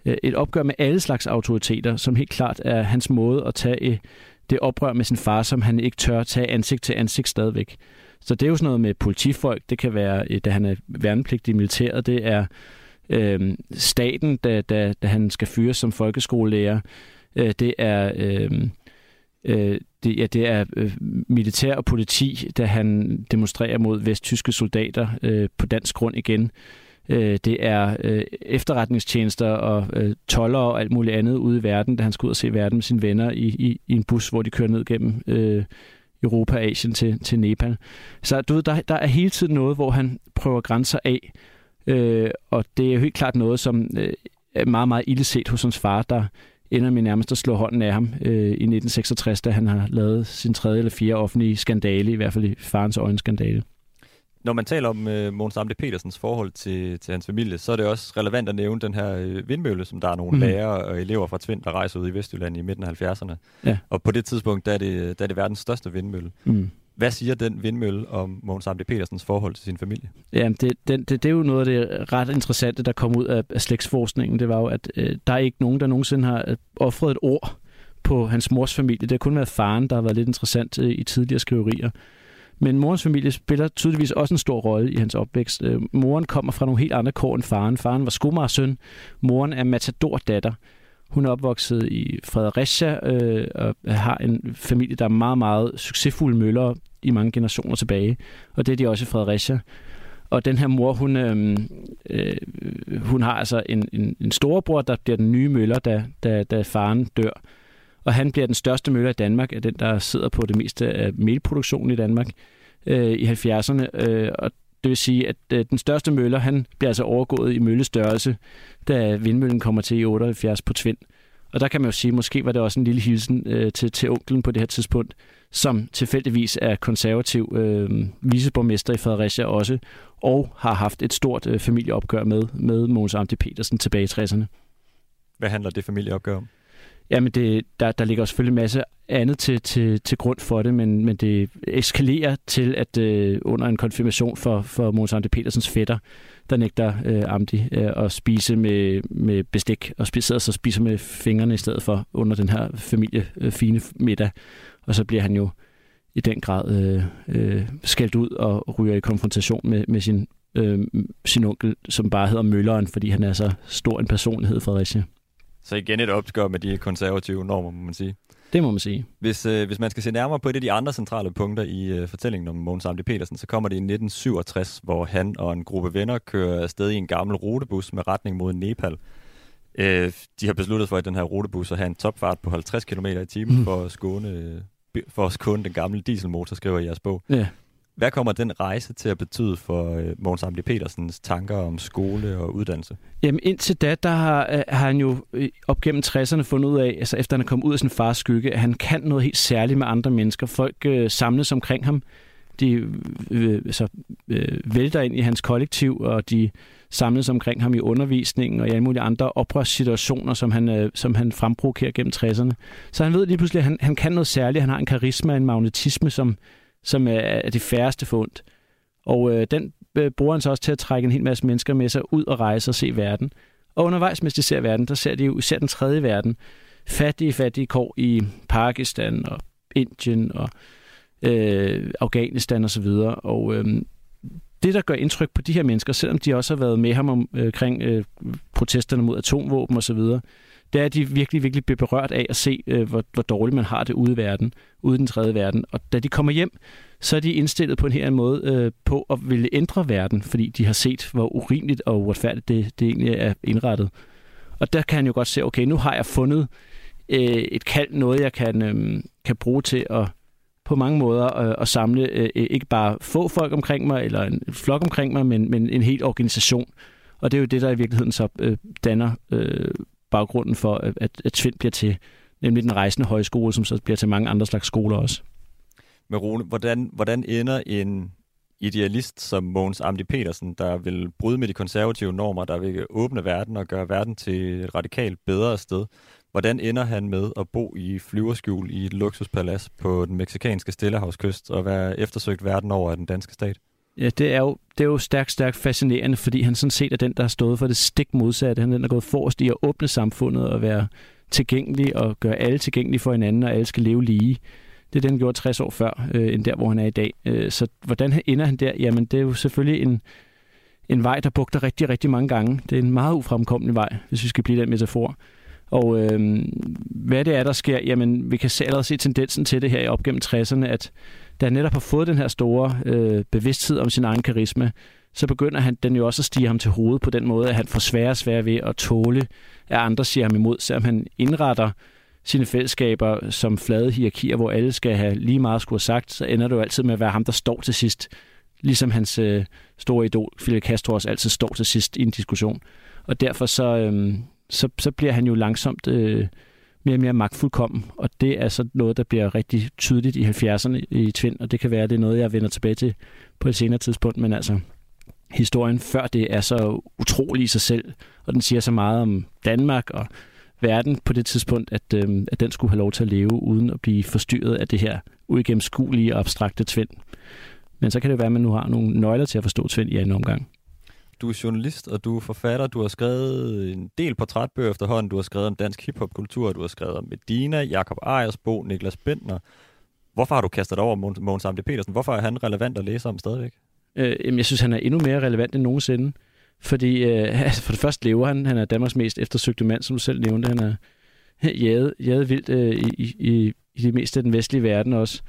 øh, et opgør med alle slags autoriteter, som helt klart er hans måde at tage øh, det oprør med sin far, som han ikke tør tage ansigt til ansigt stadigvæk. Så det er jo sådan noget med politifolk, det kan være, øh, da han er værnepligtig i militæret, det er øh, staten, da, da, da han skal fyres som folkeskolelærer, øh, det er... Øh, Øh, det, ja, det er øh, militær og politi, da han demonstrerer mod vesttyske soldater øh, på dansk grund igen. Øh, det er øh, efterretningstjenester og øh, toller og alt muligt andet ude i verden, da han skal ud og se verden med sine venner i, i, i en bus, hvor de kører ned gennem øh, Europa og Asien til, til Nepal. Så du ved, der, der er hele tiden noget, hvor han prøver grænser af, Øh, og det er jo helt klart noget, som øh, er meget, meget illeset hos hans far, der ender med nærmest at slå hånden af ham øh, i 1966, da han har lavet sin tredje eller fjerde offentlige skandale, i hvert fald i farens øjne skandale. Når man taler om øh, Mogens Amte Petersens forhold til, til hans familie, så er det også relevant at nævne den her øh, vindmølle, som der er nogle mm. lærere og elever fra Tvind, der rejser ud i Vestjylland i midten af 70'erne. Ja. Og på det tidspunkt, der er det, der er det verdens største vindmølle. Mm. Hvad siger den vindmølle om Mogens Amte Petersens forhold til sin familie? Jamen, det, det, det, det er jo noget af det ret interessante, der kom ud af, af slægtsforskningen. Det var jo, at øh, der er ikke nogen, der nogensinde har øh, offret et ord på hans mors familie. Det har kun været faren, der har været lidt interessant øh, i tidligere skriverier. Men morens familie spiller tydeligvis også en stor rolle i hans opvækst. Øh, moren kommer fra nogle helt andre kår end faren. Faren var skomagersøn. Moren er matador-datter. Hun er opvokset i Fredericia øh, og har en familie, der er meget, meget succesfulde møller i mange generationer tilbage. Og det er de også i Fredericia. Og den her mor, hun, øh, øh, hun har altså en, en, en storebror, der bliver den nye møller, da, da, da faren dør. Og han bliver den største møller i Danmark, af den, der sidder på det meste af melproduktionen i Danmark øh, i 70'erne. Øh, og det vil sige, at øh, den største møller, han bliver altså overgået i møllestørrelse, da vindmøllen kommer til i 78 på Tvind. Og der kan man jo sige, måske var det også en lille hilsen øh, til, til onklen på det her tidspunkt, som tilfældigvis er konservativ øh, viceborgmester i Fredericia også, og har haft et stort øh, familieopgør med, med Mogens Amte Petersen tilbage i 60'erne. Hvad handler det familieopgør om? Jamen, det, der, der ligger selvfølgelig en masse andet til, til, til grund for det, men, men det eskalerer til, at øh, under en konfirmation for, for Måns Amte Petersens fætter, der nægter øh, Amdi øh, at spise med, med bestik, og sidder så spiser med fingrene i stedet for under den her familie øh, fine middag. Og så bliver han jo i den grad øh, øh, skældt ud og ryger i konfrontation med, med sin, øh, sin onkel, som bare hedder Mølleren, fordi han er så stor en personlighed Fredericia. Så igen et opgør med de konservative normer, må man sige. Det må man sige. Hvis, øh, hvis man skal se nærmere på et af de andre centrale punkter i øh, fortællingen om Mogens Amdi Petersen, så kommer det i 1967, hvor han og en gruppe venner kører afsted i en gammel rutebus med retning mod Nepal. Øh, de har besluttet for, at den her rutebus have en topfart på 50 km i timen mm. for at skåne, for at skåne den gamle dieselmotor, skriver i jeres bog. Ja. Hvad kommer den rejse til at betyde for øh, Mogens Amdi Petersens tanker om skole og uddannelse? Jamen indtil da, der har, øh, har han jo øh, op gennem 60'erne fundet ud af, altså efter han er kommet ud af sin fars skygge, at han kan noget helt særligt med andre mennesker. Folk øh, samles omkring ham. De øh, øh altså, øh, vælter ind i hans kollektiv, og de samles omkring ham i undervisningen og i alle mulige andre oprørssituationer, som han, øh, som han fremprovokerer gennem 60'erne. Så han ved lige pludselig, at han, han kan noget særligt. Han har en karisma, en magnetisme, som som er det færreste fundt. Og øh, den øh, bruger han så også til at trække en hel masse mennesker med sig ud og rejse og se verden. Og undervejs, mens de ser verden, der ser de jo især den tredje verden. Fattige, fattige kår i Pakistan og Indien og øh, Afghanistan osv. Og, og øh, det, der gør indtryk på de her mennesker, selvom de også har været med ham omkring øh, øh, protesterne mod atomvåben osv., det er, at de virkelig, virkelig bliver berørt af at se, øh, hvor, hvor dårligt man har det ude i verden, ude i den tredje verden. Og da de kommer hjem, så er de indstillet på en her måde øh, på at ville ændre verden, fordi de har set, hvor urimeligt og uretfærdigt det, det egentlig er indrettet. Og der kan han jo godt se, okay, nu har jeg fundet øh, et kald, noget jeg kan, øh, kan bruge til at på mange måder øh, at samle øh, ikke bare få folk omkring mig, eller en flok omkring mig, men, men en hel organisation. Og det er jo det, der i virkeligheden så øh, danner øh, baggrunden for, at, at Tvind bliver til, nemlig den rejsende højskole, som så bliver til mange andre slags skoler også. Men Rune, hvordan, hvordan ender en idealist som Mogens Amdi Petersen, der vil bryde med de konservative normer, der vil åbne verden og gøre verden til et radikalt bedre sted. Hvordan ender han med at bo i flyverskjul i et luksuspalads på den meksikanske Stillehavskyst og være eftersøgt verden over af den danske stat? Ja, det er jo, det er jo stærkt, stærkt fascinerende, fordi han sådan set er den, der har stået for det stik modsatte. Han er den, der er gået forrest i at åbne samfundet og være tilgængelig og gøre alle tilgængelige for hinanden, og alle skal leve lige. Det er den, han gjorde 60 år før, øh, end der, hvor han er i dag. Øh, så hvordan ender han der? Jamen, det er jo selvfølgelig en, en vej, der bugter rigtig, rigtig mange gange. Det er en meget ufremkommelig vej, hvis vi skal blive den metafor. Og øh, hvad det er, der sker, jamen vi kan allerede se tendensen til det her i op gennem 60'erne, at da han netop har fået den her store øh, bevidsthed om sin egen karisma, så begynder han, den jo også at stige ham til hovedet på den måde, at han får sværere og sværere ved at tåle, at andre siger ham imod, selvom han indretter sine fællesskaber som flade hierarkier, hvor alle skal have lige meget skulle have sagt, så ender det jo altid med at være ham, der står til sidst. ligesom hans øh, store idol, Fidel Castro, også altid står til sidst i en diskussion. Og derfor så, øh, så, så bliver han jo langsomt øh, mere og mere magtfuldkommen, og det er så noget, der bliver rigtig tydeligt i 70'erne i Tvind, og det kan være, at det er noget, jeg vender tilbage til på et senere tidspunkt, men altså, historien før det er så utrolig i sig selv, og den siger så meget om Danmark og verden på det tidspunkt, at, øh, at den skulle have lov til at leve uden at blive forstyrret af det her uigennemskuelige og abstrakte Tvind. Men så kan det være, at man nu har nogle nøgler til at forstå Tvind i anden omgang. Du er journalist, og du er forfatter. Du har skrevet en del portrætbøger efterhånden. Du har skrevet om dansk hiphopkultur. Du har skrevet om Medina, Jakob Ejersbo, Niklas Bentner. Hvorfor har du kastet dig over Mogens Amde Petersen? Hvorfor er han relevant at læse om stadigvæk? Øh, jeg synes, han er endnu mere relevant end nogensinde. Fordi øh, altså for det første lever han. Han er Danmarks mest eftersøgte mand, som du selv nævnte. Han er jaget, jaget vildt øh, i, i, i det meste af den vestlige verden også.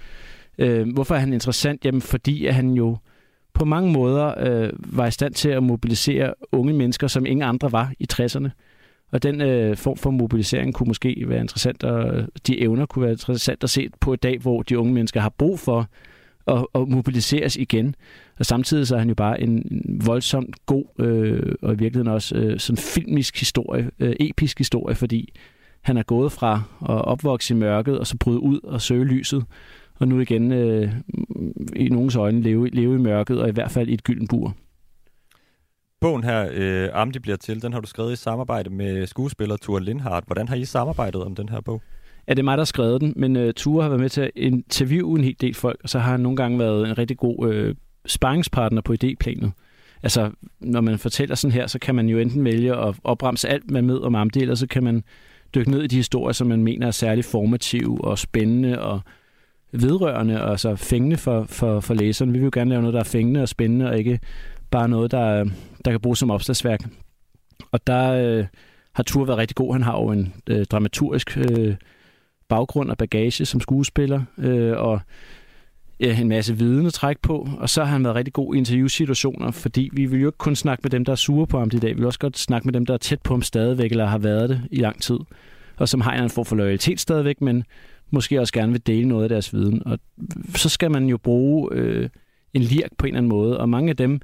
Øh, hvorfor er han interessant? Jamen, fordi at han jo på mange måder øh, var i stand til at mobilisere unge mennesker, som ingen andre var i 60'erne. Og den øh, form for mobilisering kunne måske være interessant, og de evner kunne være interessant at se på i dag, hvor de unge mennesker har brug for at, at mobiliseres igen. Og samtidig så er han jo bare en voldsomt god, øh, og i virkeligheden også øh, sådan filmisk historie, øh, episk historie, fordi han er gået fra at opvokse i mørket, og så bryde ud og søge lyset, og nu igen øh, i nogens øjne leve, leve i mørket, og i hvert fald i et gylden bur. Bogen her, øh, Amdi bliver til, den har du skrevet i samarbejde med skuespiller Ture Lindhardt. Hvordan har I samarbejdet om den her bog? Ja, det er mig, der har skrevet den, men uh, Ture har været med til at interviewe en hel del folk, og så har han nogle gange været en rigtig god uh, sparringspartner på idéplanet. Altså, når man fortæller sådan her, så kan man jo enten vælge at opremse alt, man med om Amdi, eller så kan man dykke ned i de historier, som man mener er særlig formative og spændende og vedrørende, og altså fængende for, for, for læseren. Vi vil jo gerne lave noget, der er fængende og spændende, og ikke bare noget, der, der kan bruges som opslagsværk. Og der øh, har Tur været rigtig god. Han har jo en øh, dramaturgisk øh, baggrund og bagage som skuespiller, øh, og ja, en masse viden at trække på, og så har han været rigtig god i interviewsituationer, fordi vi vil jo ikke kun snakke med dem, der er sure på ham i dag, vi vil også godt snakke med dem, der er tæt på ham stadigvæk, eller har været det i lang tid, og som har en form for loyalitet stadigvæk, men måske også gerne vil dele noget af deres viden. Og så skal man jo bruge øh, en lirk på en eller anden måde, og mange af dem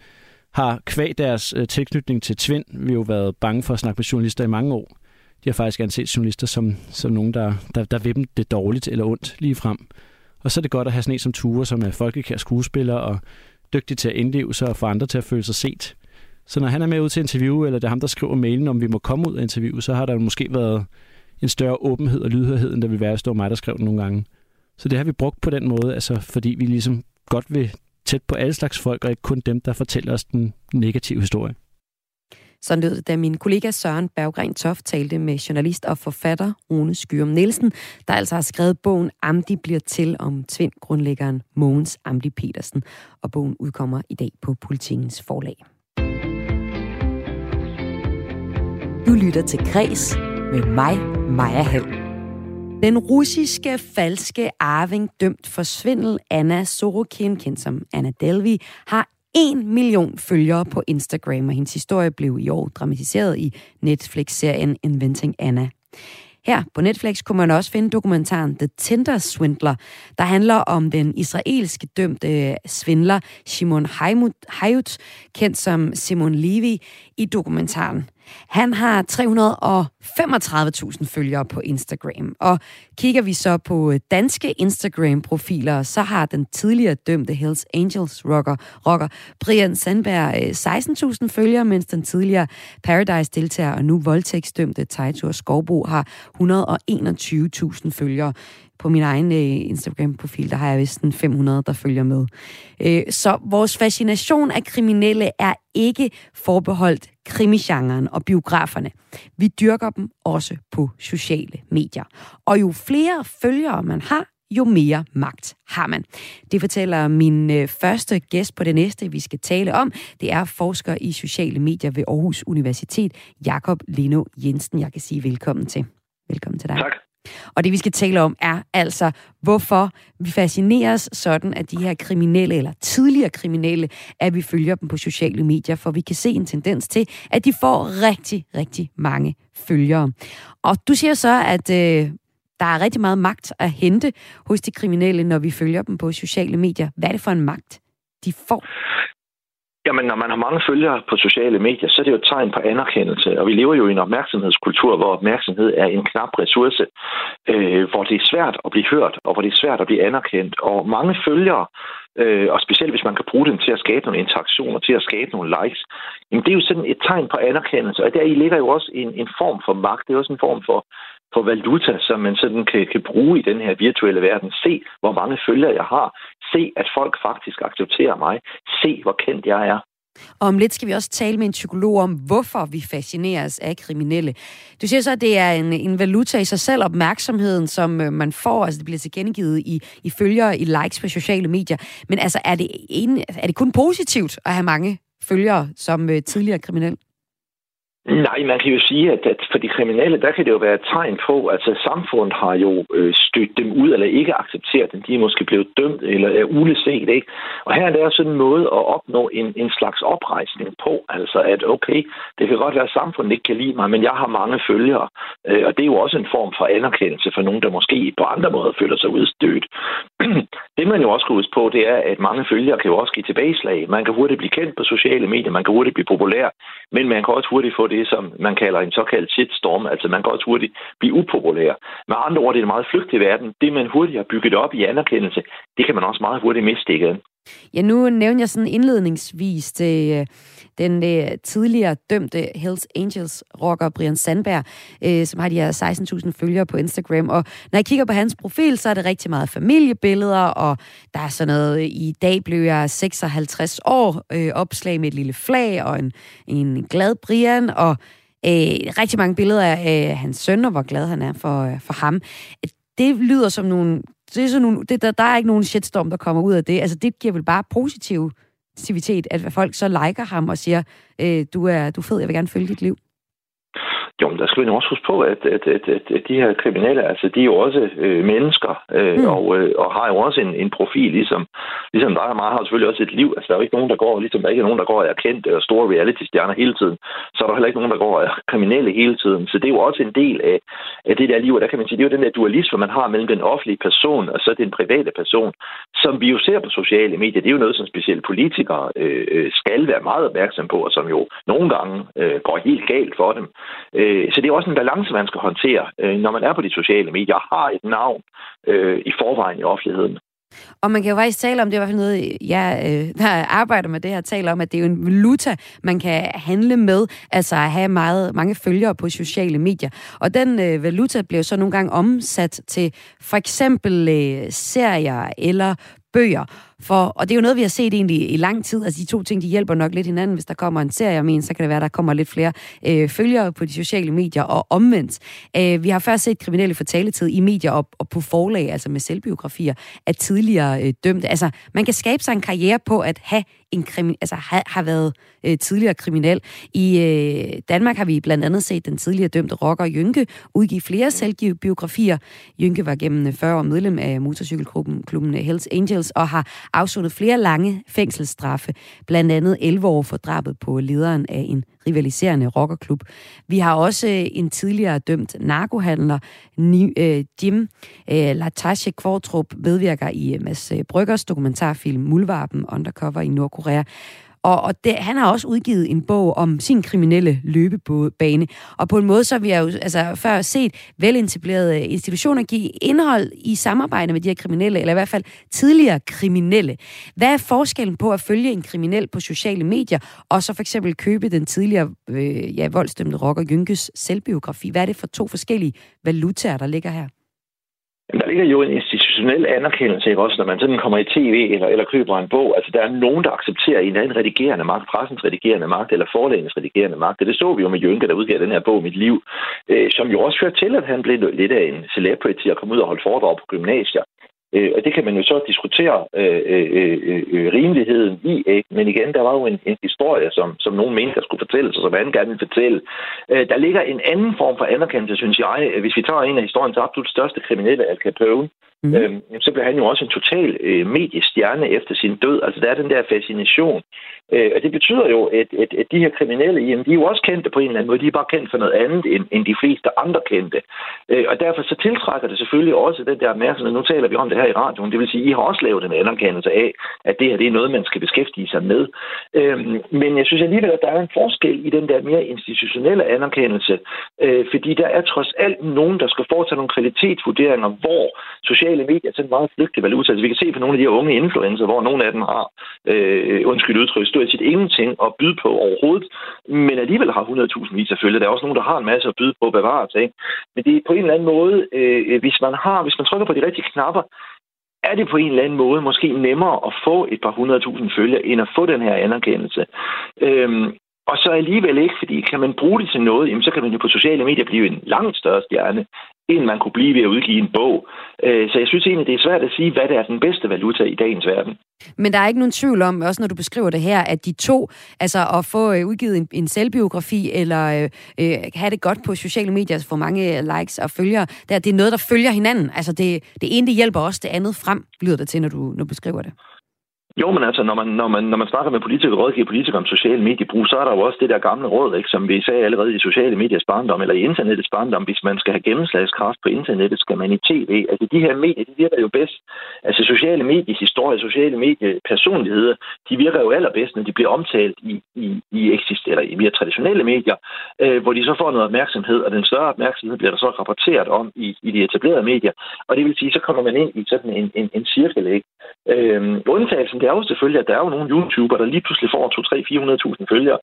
har kvæg deres øh, tilknytning til Tvind, vi har jo været bange for at snakke med journalister i mange år. De har faktisk anset journalister som, som nogen, der, der, der vil dem det dårligt eller ondt lige frem. Og så er det godt at have sådan en som Ture, som er folkekær skuespiller og dygtig til at indleve sig og få andre til at føle sig set. Så når han er med ud til interview, eller det er ham, der skriver mailen, om vi må komme ud af interview, så har der måske været en større åbenhed og lydhørhed, end der vil være, at stå mig, der skrev den nogle gange. Så det har vi brugt på den måde, altså fordi vi ligesom godt vil tæt på alle slags folk, og ikke kun dem, der fortæller os den negative historie. Så lød det, da min kollega Søren Berggren Toft talte med journalist og forfatter Rune Skyrum Nielsen, der altså har skrevet bogen Amdi bliver til om tvindgrundlæggeren Mogens Amdi Petersen. Og bogen udkommer i dag på Politikens forlag. Du lytter til Græs med mig, Maja Hall. Den russiske falske arving dømt for svindel, Anna Sorokin, kendt som Anna Delvey, har en million følgere på Instagram, og hendes historie blev i år dramatiseret i Netflix-serien Inventing Anna. Her på Netflix kunne man også finde dokumentaren The Tinder Swindler, der handler om den israelske dømte øh, svindler Shimon Hayut, kendt som Simon Levy, i dokumentaren. Han har 335.000 følgere på Instagram. Og kigger vi så på øh, danske Instagram-profiler, så har den tidligere dømte Hells Angels rocker, rocker Brian Sandberg øh, 16.000 følgere, mens den tidligere Paradise-deltager og nu voldtægtsdømte Tejtur Skovbo har 121.000 følgere på min egen øh, Instagram-profil, der har jeg vist en 500, der følger med. Øh, så vores fascination af kriminelle er ikke forbeholdt krimisgenren og biograferne. Vi dyrker dem også på sociale medier. Og jo flere følgere man har, jo mere magt har man. Det fortæller min øh, første gæst på det næste, vi skal tale om. Det er forsker i sociale medier ved Aarhus Universitet, Jakob Lino Jensen. Jeg kan sige velkommen til. Velkommen til dig. Tak. Og det vi skal tale om er altså, hvorfor vi fascineres sådan af de her kriminelle, eller tidligere kriminelle, at vi følger dem på sociale medier, for vi kan se en tendens til, at de får rigtig, rigtig mange følgere. Og du siger så, at øh, der er rigtig meget magt at hente hos de kriminelle, når vi følger dem på sociale medier. Hvad er det for en magt? de får? Jamen, når man har mange følgere på sociale medier, så er det jo et tegn på anerkendelse. Og vi lever jo i en opmærksomhedskultur, hvor opmærksomhed er en knap ressource, øh, hvor det er svært at blive hørt, og hvor det er svært at blive anerkendt. Og mange følgere, øh, og specielt hvis man kan bruge dem til at skabe nogle interaktioner, til at skabe nogle likes, jamen det er jo sådan et tegn på anerkendelse. Og der i ligger jo også en, en form for magt. Det er også en form for, for valuta, som man sådan kan, kan bruge i den her virtuelle verden. Se, hvor mange følgere jeg har. Se, at folk faktisk accepterer mig. Se, hvor kendt jeg er. Og om lidt skal vi også tale med en psykolog om, hvorfor vi fascineres af kriminelle. Du siger så, at det er en, en valuta i sig selv, opmærksomheden, som øh, man får, altså det bliver tilkendegivet i, i følgere, i likes på sociale medier. Men altså, er det, en, er det kun positivt at have mange følgere som øh, tidligere kriminel? Nej, man kan jo sige, at, at for de kriminelle, der kan det jo være et tegn på, at altså, samfundet har jo øh, stødt dem ud, eller ikke accepteret dem. De er måske blevet dømt, eller er uleset, ikke? Og her er der sådan en måde at opnå en, en slags oprejsning på. Altså, at okay, det kan godt være, at samfundet ikke kan lide mig, men jeg har mange følgere. Øh, og det er jo også en form for anerkendelse for nogen, der måske på andre måder føler sig udstødt. det man jo også skal huske på, det er, at mange følgere kan jo også give tilbageslag. Man kan hurtigt blive kendt på sociale medier, man kan hurtigt blive populær, men man kan også hurtigt få det det, som man kalder en såkaldt shitstorm. Altså man kan også hurtigt blive upopulær. Med andre ord, det er en meget flygtig verden. Det, man hurtigt har bygget op i anerkendelse, det kan man også meget hurtigt miste igen. Ja, nu nævner jeg sådan indledningsvis det, øh, den øh, tidligere dømte Hells Angels rocker Brian Sandberg, øh, som har de her 16.000 følgere på Instagram. Og når jeg kigger på hans profil, så er det rigtig meget familiebilleder, og der er sådan noget, øh, i dag blev jeg 56 år, øh, opslag med et lille flag og en, en glad Brian, og øh, rigtig mange billeder af øh, hans søn, og hvor glad han er for, øh, for ham. Det lyder som nogle det er sådan nogle, det, der, der er ikke nogen shitstorm, der kommer ud af det. Altså, det giver vel bare aktivitet, at folk så liker ham og siger, øh, du, er, du er fed, jeg vil gerne følge dit liv. Jo, men der skal vi også huske på, at, at, at, at, at de her kriminelle, altså de er jo også øh, mennesker, øh, mm. og, øh, og har jo også en, en profil, ligesom, ligesom dig og mig har selvfølgelig også et liv. Altså der er jo ikke nogen, der går, ligesom der er ikke nogen, der går og er kendt og store reality-stjerner hele tiden, så er der heller ikke nogen, der går og er kriminelle hele tiden. Så det er jo også en del af, af det der liv, og der kan man sige, det er jo den der dualisme, man har mellem den offentlige person og så den private person, som vi jo ser på sociale medier. Det er jo noget, som specielt politikere øh, øh skal være meget opmærksom på, og som jo nogle gange øh, går helt galt for dem. Øh, Øh, så det er også en balance, man skal håndtere, øh, når man er på de sociale medier og har et navn øh, i forvejen i offentligheden. Og man kan jo faktisk tale om, det er i hvert fald noget, jeg øh, der arbejder med det her, taler om, at det er jo en valuta, man kan handle med, altså at have meget, mange følgere på sociale medier. Og den øh, valuta bliver så nogle gange omsat til for eksempel øh, serier eller bøger. For, og det er jo noget, vi har set egentlig i lang tid. Altså de to ting, de hjælper nok lidt hinanden. Hvis der kommer en serie om en, så kan det være, der kommer lidt flere øh, følgere på de sociale medier, og omvendt. Øh, vi har først set kriminelle for taletid i medier og, og på forlag, altså med selvbiografier, af tidligere øh, dømte. Altså man kan skabe sig en karriere på at have en krimi, altså har, har været øh, tidligere kriminel. I øh, Danmark har vi blandt andet set den tidligere dømte rocker Jynke udgive flere selvbiografier. Jynke var gennem øh, 40 år medlem af motorcykelklubben klubben Hells Angels og har afsonet flere lange fængselsstraffe, blandt andet 11 år for drabet på lederen af en rivaliserende rockerklub. Vi har også øh, en tidligere dømt narkohandler, øh, Jim øh, Latashe Kvartrup, medvirker i Mads Bryggers dokumentarfilm Mulvarpen Undercover i Nordkorea. Og, og det, han har også udgivet en bog om sin kriminelle løbebane. Og på en måde, så har vi jo altså, før set velintegrerede institutioner give indhold i samarbejde med de her kriminelle, eller i hvert fald tidligere kriminelle. Hvad er forskellen på at følge en kriminel på sociale medier, og så for eksempel købe den tidligere øh, ja, voldsdømte rocker Jynkes selvbiografi? Hvad er det for to forskellige valutaer, der ligger her? Der ligger jo en institutionel anerkendelse, ikke? også når man sådan kommer i tv eller, eller køber en bog. Altså, der er nogen, der accepterer en anden redigerende magt, pressens redigerende magt eller forlægens redigerende magt. Og det så vi jo med Jønke, der udgav den her bog, Mit Liv, øh, som jo også førte til, at han blev lidt af en celebrity og kom ud og holdt foredrag på gymnasier. Øh, og det kan man jo så diskutere øh, øh, øh, øh rimeligheden i, ikke? men igen, der var jo en, en historie, som, som nogen mente, der skulle fortælles, og som anden gerne vil fortælle. Øh, der ligger en anden form for anerkendelse, synes jeg, hvis vi tager en af historiens absolut største kriminelle, Al Capone, mm. øhm, så blev han jo også en total øh, mediestjerne efter sin død. Altså der er den der fascination. Øh, og det betyder jo, at, at, at de her kriminelle, jamen, de er jo også kendte på en eller anden måde. De er bare kendt for noget andet, end, end de fleste andre kendte. Øh, og derfor så tiltrækker det selvfølgelig også den der opmærksomhed. Nu taler vi om det her i radioen. Det vil sige, at I har også lavet en anerkendelse af, at det her det er noget, man skal beskæftige sig med. Øh, men jeg synes alligevel, at der er en forskel i den der mere institutionelle anerkendelse. Øh, fordi der er trods alt nogen, der skal foretage nogle kvalitetsvurderinger, hvor sociale medier til en meget flygtig valuta. Altså, vi kan se på nogle af de her unge influencer, hvor nogle af dem har, øh, undskyld udtryk, stort set ingenting at byde på overhovedet, men alligevel har 100.000 vis af følge. Der er også nogen, der har en masse at byde på at bevare sig. Men det er på en eller anden måde, øh, hvis man har, hvis man trykker på de rigtige knapper, er det på en eller anden måde måske nemmere at få et par hundredtusind følgere, end at få den her anerkendelse. Øhm, og så alligevel ikke, fordi kan man bruge det til noget, jamen så kan man jo på sociale medier blive en langt større stjerne, end man kunne blive ved at udgive en bog. Øh, så jeg synes egentlig, det er svært at sige, hvad der er den bedste valuta i dagens verden. Men der er ikke nogen tvivl om, også når du beskriver det her, at de to, altså at få øh, udgivet en, en selvbiografi, eller øh, øh, have det godt på sociale medier, få mange likes og følgere, det er noget, der følger hinanden. Altså det, det ene, det hjælper også det andet frem, lyder det til, når du, når du beskriver det. Jo, men altså, når man, når man, når man snakker med politikere og rådgiver politikere om sociale mediebrug, så er der jo også det der gamle råd, ikke, som vi sagde allerede i sociale mediers barndom, eller i internettets barndom. Hvis man skal have gennemslagskraft på internettet, skal man i tv. Altså, de her medier, de virker jo bedst. Altså, sociale medier, historie, sociale mediepersonligheder, de virker jo allerbedst, når de bliver omtalt i, i, i eksist, eller i mere traditionelle medier, øh, hvor de så får noget opmærksomhed, og den større opmærksomhed bliver der så rapporteret om i, i de etablerede medier. Og det vil sige, så kommer man ind i sådan en, en, en cirkel, ikke? Øh, undtagelsen, er jo selvfølgelig, at der er jo nogle YouTuber, der lige pludselig får 2-3-400.000 følgere,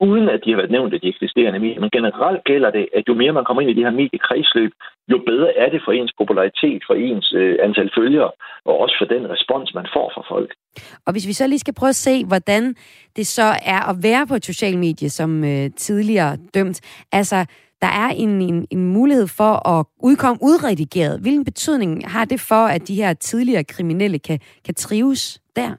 uden at de har været nævnt af de eksisterende medier. Men generelt gælder det, at jo mere man kommer ind i det her mediekredsløb, jo bedre er det for ens popularitet, for ens øh, antal følgere, og også for den respons, man får fra folk. Og hvis vi så lige skal prøve at se, hvordan det så er at være på et socialt medie som øh, tidligere dømt. Altså, der er en, en, en mulighed for at udkomme udredigeret. Hvilken betydning har det for, at de her tidligere kriminelle kan, kan trives der?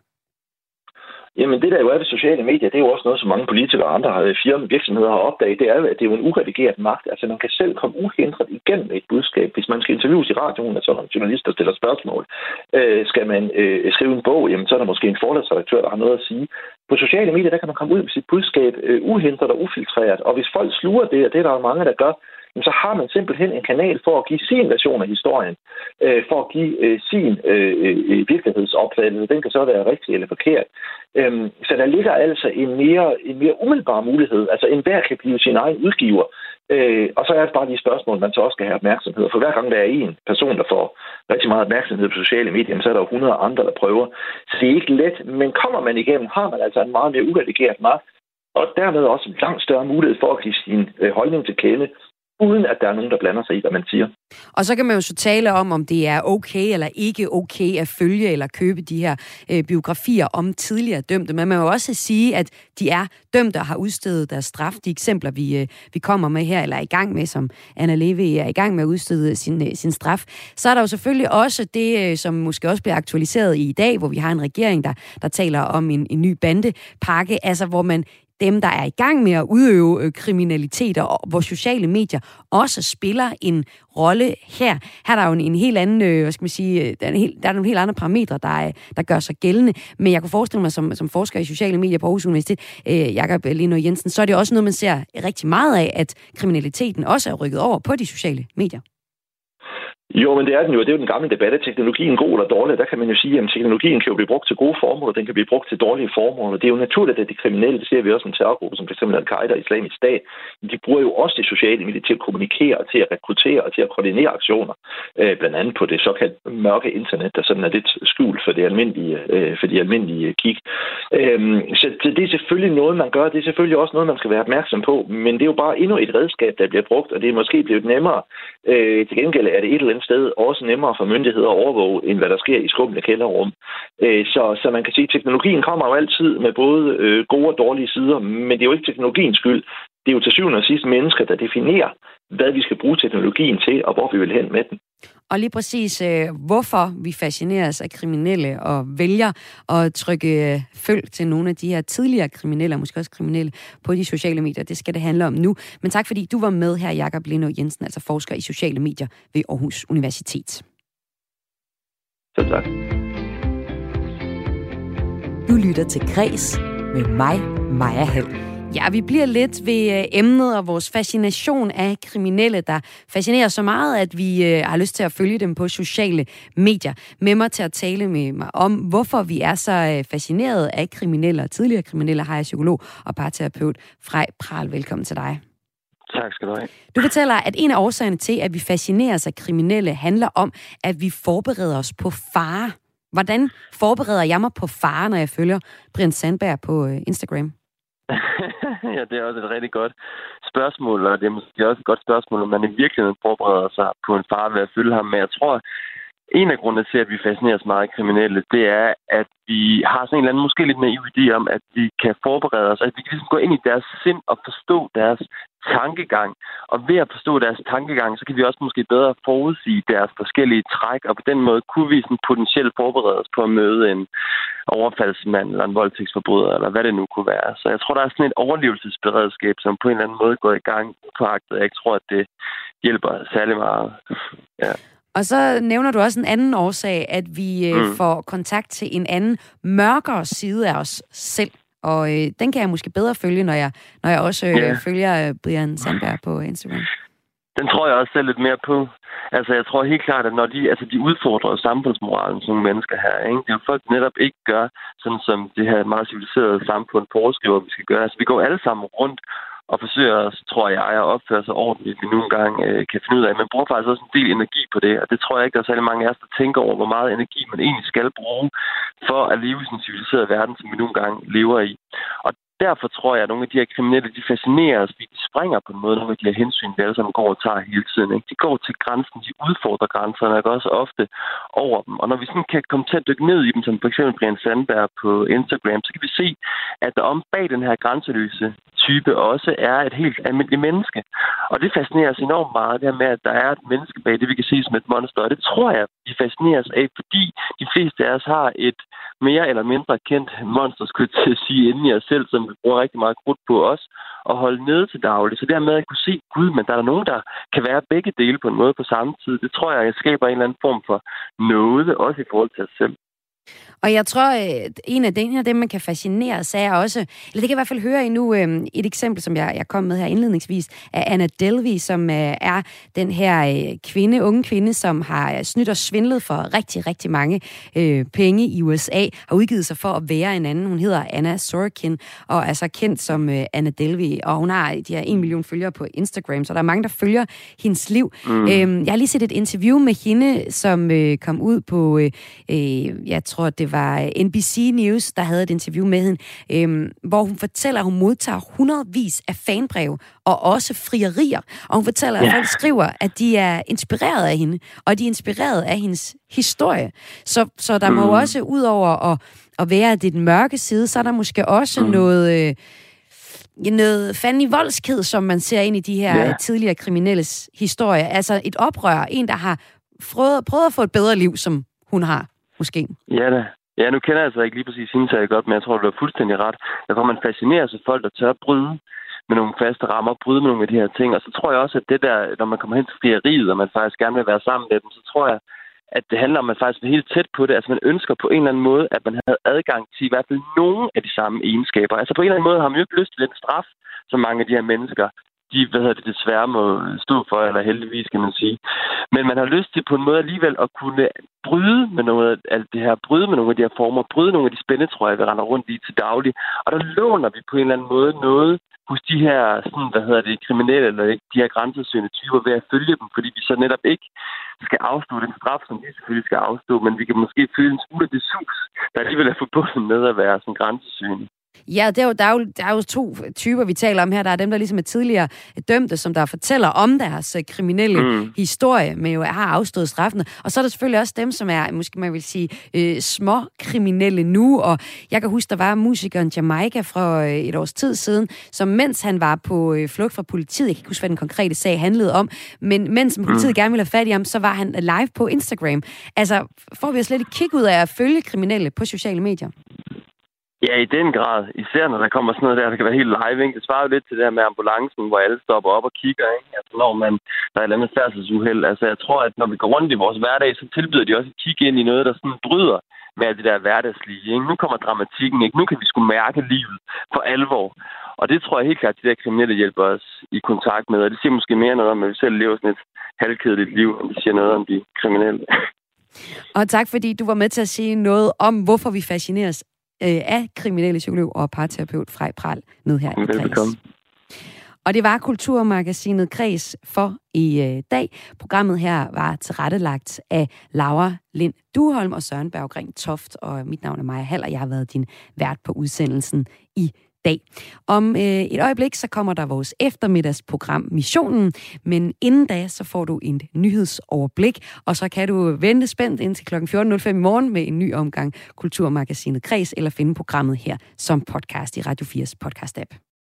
Jamen det der jo er ved sociale medier, det er jo også noget, som mange politikere og andre øh, firma virksomheder har opdaget. Det er jo, at det er jo en uredigeret magt. Altså man kan selv komme uhindret igennem et budskab. Hvis man skal interviews i radioen, altså når journalister stiller spørgsmål, øh, skal man øh, skrive en bog, jamen så er der måske en forlagsredaktør, der har noget at sige. På sociale medier, der kan man komme ud med sit budskab øh, uhindret og ufiltreret. Og hvis folk sluger det, og det er der jo mange, der gør, så har man simpelthen en kanal for at give sin version af historien, øh, for at give øh, sin øh, øh, øh, virkelighedsopfattelse. Den kan så være rigtig eller forkert. Øhm, så der ligger altså en mere, en mere umiddelbar mulighed. Altså enhver kan blive sin egen udgiver. Øh, og så er det bare de spørgsmål, man så også skal have opmærksomhed. For hver gang der er en person, der får rigtig meget opmærksomhed på sociale medier, så er der jo 100 andre, der prøver. Så det er ikke let, men kommer man igennem, har man altså en meget mere uredigeret magt, og dermed også en langt større mulighed for at give sin øh, holdning til kende, uden at der er nogen, der blander sig i, hvad man siger. Og så kan man jo så tale om, om det er okay eller ikke okay at følge eller købe de her øh, biografier om tidligere dømte. Men man må jo også sige, at de er dømte og har udstedet deres straf. De eksempler, vi, øh, vi kommer med her, eller er i gang med, som Anna Leve er i gang med at udstede sin, øh, sin straf. Så er der jo selvfølgelig også det, øh, som måske også bliver aktualiseret i dag, hvor vi har en regering, der, der taler om en, en ny bandepakke, altså hvor man dem, der er i gang med at udøve øh, kriminalitet, og hvor sociale medier også spiller en rolle her. Her er der jo en, en helt anden, øh, hvad skal man sige, øh, der er, en helt, der er nogle helt andre parametre, der, der gør sig gældende. Men jeg kunne forestille mig, som, som forsker i sociale medier på Aarhus Universitet, øh, Jakob Lino Jensen, så er det også noget, man ser rigtig meget af, at kriminaliteten også er rykket over på de sociale medier. Jo, men det er den jo. Det er jo den gamle debat. Er teknologien god eller dårlig? Der kan man jo sige, at teknologien kan jo blive brugt til gode formål, og den kan blive brugt til dårlige formål. Og det er jo naturligt, at de kriminelle, det ser vi også med terrorgrupper, som f.eks. Al-Qaida og Islamisk Stat, de bruger jo også de sociale medier til at kommunikere, til at rekruttere og til at koordinere aktioner. Øh, blandt andet på det såkaldt mørke internet, der sådan er lidt skjult for det almindelige, øh, for de almindelige kig. Øh, så det er selvfølgelig noget, man gør. Det er selvfølgelig også noget, man skal være opmærksom på. Men det er jo bare endnu et redskab, der bliver brugt, og det er måske blevet nemmere. Øh, til gengæld er det et eller andet sted også nemmere for myndigheder at overvåge, end hvad der sker i skumle kælderrum. Øh, så, så man kan sige, at teknologien kommer jo altid med både øh, gode og dårlige sider, men det er jo ikke teknologiens skyld. Det er jo til syvende og sidst mennesker, der definerer, hvad vi skal bruge teknologien til, og hvor vi vil hen med den. Og lige præcis, øh, hvorfor vi fascineres af kriminelle og vælger at trykke øh, følg til nogle af de her tidligere kriminelle, og måske også kriminelle, på de sociale medier, det skal det handle om nu. Men tak fordi du var med her, Jakob Leno Jensen, altså forsker i sociale medier ved Aarhus Universitet. Selv tak. Du lytter til Græs med mig, Maja Hall. Ja, vi bliver lidt ved øh, emnet og vores fascination af kriminelle, der fascinerer så meget, at vi øh, har lyst til at følge dem på sociale medier. Med mig til at tale med mig om, hvorfor vi er så øh, fascineret af kriminelle og tidligere kriminelle, har jeg psykolog og parterapeut Frej Pral. Velkommen til dig. Tak skal du have. Du fortæller, at en af årsagerne til, at vi fascineres af kriminelle, handler om, at vi forbereder os på fare. Hvordan forbereder jeg mig på fare, når jeg følger Brian Sandberg på Instagram? ja, det er også et rigtig godt spørgsmål, og det er måske også et godt spørgsmål, om man i virkeligheden forbereder sig på en far ved at følge ham. Men jeg tror, en af grundene til, at vi fascineres meget af kriminelle, det er, at vi har sådan en eller anden måske lidt naiv idé om, at vi kan forberede os, at vi kan ligesom gå ind i deres sind og forstå deres tankegang. Og ved at forstå deres tankegang, så kan vi også måske bedre forudsige deres forskellige træk, og på den måde kunne vi sådan potentielt forberede os på at møde en overfaldsmand eller en voldtægtsforbryder, eller hvad det nu kunne være. Så jeg tror, der er sådan et overlevelsesberedskab, som på en eller anden måde går i gang på agtet. Jeg tror, at det hjælper særlig meget. Ja. Og så nævner du også en anden årsag, at vi øh, mm. får kontakt til en anden mørkere side af os selv. Og øh, den kan jeg måske bedre følge, når jeg, når jeg også øh, yeah. følger øh, Brian Sandberg på Instagram. Den tror jeg også selv lidt mere på. Altså, jeg tror helt klart, at når de, altså, de udfordrer samfundsmoralen, som mennesker her, ikke? det er jo folk, netop ikke gør, sådan som det her meget civiliserede samfund foreskriver, vi skal gøre. Altså, vi går alle sammen rundt og forsøger, tror jeg, at opføre sig ordentligt, vi nogle gange øh, kan finde ud af. Man bruger faktisk også en del energi på det, og det tror jeg ikke, der er særlig mange af os, der tænker over, hvor meget energi man egentlig skal bruge for at leve i sådan en civiliseret verden, som vi nogle gange lever i. Og derfor tror jeg, at nogle af de her kriminelle, de fascinerer os, fordi de springer på en måde nogle af de her hensyn, vi alle sammen går og tager hele tiden. Ikke? De går til grænsen, de udfordrer grænserne, og også ofte over dem. Og når vi sådan kan komme til at dykke ned i dem, som for eksempel Brian Sandberg på Instagram, så kan vi se, at der om bag den her grænseløse type også er et helt almindeligt menneske. Og det fascinerer os enormt meget, det her med, at der er et menneske bag det, vi kan se som et monster. Og det tror jeg, vi fascineres af, fordi de fleste af os har et mere eller mindre kendt monster, skulle jeg til at sige, inden i os selv, som vi bruger rigtig meget krudt på os, og holde nede til daglig. Så dermed at kunne se, gud, men der er nogen, der kan være begge dele på en måde på samme tid. Det tror jeg, jeg skaber en eller anden form for noget, også i forhold til os selv. Og jeg tror, at øh, en af, dem, dem, man kan fascinere sig af også, eller det kan jeg i hvert fald høre endnu, øh, et eksempel, som jeg, jeg kom med her indledningsvis, af Anna Delvey, som øh, er den her kvinde, unge kvinde, som har snydt og svindlet for rigtig, rigtig mange øh, penge i USA, har udgivet sig for at være en anden. Hun hedder Anna Sorokin, og er så kendt som øh, Anna Delvey, og hun har de her en million følgere på Instagram, så der er mange, der følger hendes liv. Mm. Øhm, jeg har lige set et interview med hende, som øh, kom ud på, øh, jeg tror, det var NBC News, der havde et interview med hende, øhm, hvor hun fortæller, at hun modtager hundredvis af fanbreve og også frierier. Og hun fortæller, at folk skriver, at de er inspireret af hende, og de er inspireret af hendes historie. Så, så der mm. må jo også, ud over at, at være det den mørke side, så er der måske også mm. noget... Øh, noget fandme voldsked, som man ser ind i de her yeah. tidligere kriminelles historie. Altså et oprør, en, der har prøvet, prøvet at få et bedre liv, som hun har, måske. Ja da. Ja, nu kender jeg altså ikke lige præcis hende særlig godt, men jeg tror, du er fuldstændig ret. Jeg tror, man fascinerer sig folk, der tør at bryde med nogle faste rammer, bryde med nogle af de her ting. Og så tror jeg også, at det der, når man kommer hen til frieriet, og man faktisk gerne vil være sammen med dem, så tror jeg, at det handler om, at man faktisk er helt tæt på det. Altså man ønsker på en eller anden måde, at man havde adgang til i hvert fald nogle af de samme egenskaber. Altså på en eller anden måde har man jo ikke lyst til den straf, som mange af de her mennesker de hvad hedder det, desværre må stå for, eller heldigvis kan man sige. Men man har lyst til på en måde alligevel at kunne bryde med noget af alt det her, bryde med nogle af de her former, bryde nogle af de spændetrøjer, vi render rundt i til daglig. Og der låner vi på en eller anden måde noget hos de her, sådan, hvad hedder det, kriminelle, eller de her grænsesøgende typer ved at følge dem, fordi vi så netop ikke skal afstå den straf, som de selvfølgelig skal afstå, men vi kan måske føle en smule af det sus, der alligevel er forbundet med at være sådan grænsesøgende. Ja, der er, jo, der, er jo, der er jo to typer, vi taler om her. Der er dem, der ligesom er tidligere dømte, som der fortæller om deres uh, kriminelle mm. historie, men jo har afstået straffen. Og så er der selvfølgelig også dem, som er, måske man vil sige, øh, små kriminelle nu. Og jeg kan huske, der var musikeren Jamaica fra øh, et års tid siden, som mens han var på øh, flugt fra politiet, jeg kan ikke huske, hvad den konkrete sag handlede om, men mens politiet mm. gerne ville have fat i ham, så var han live på Instagram. Altså, får vi slet ikke kig ud af at følge kriminelle på sociale medier? Ja, i den grad. Især når der kommer sådan noget der, der kan være helt live. Ikke? Det svarer jo lidt til det her med ambulancen, hvor alle stopper op og kigger. Ikke? Altså, når man, der er et eller andet færdselsuheld. Altså, jeg tror, at når vi går rundt i vores hverdag, så tilbyder de også at kigge ind i noget, der sådan bryder med alt det der hverdagslige. Ikke? Nu kommer dramatikken. Ikke? Nu kan vi sgu mærke livet for alvor. Og det tror jeg helt klart, at de der kriminelle hjælper os i kontakt med. Og det siger måske mere noget om, at vi selv lever sådan et halvkedeligt liv, end det siger noget om de kriminelle. Og tak, fordi du var med til at sige noget om, hvorfor vi fascineres øh, af kriminelle psykolog og parterapeut Frej Pral ned her i Velbekomme. Og det var Kulturmagasinet Kreds for i øh, dag. Programmet her var tilrettelagt af Laura Lind Duholm og Søren Berggring Toft, og mit navn er Maja Hall, og jeg har været din vært på udsendelsen i dag. Om øh, et øjeblik, så kommer der vores eftermiddagsprogram Missionen, men inden da, så får du en nyhedsoverblik, og så kan du vente spændt indtil kl. 14.05 i morgen med en ny omgang Kulturmagasinet Kreds, eller finde programmet her som podcast i Radio 4's podcast-app.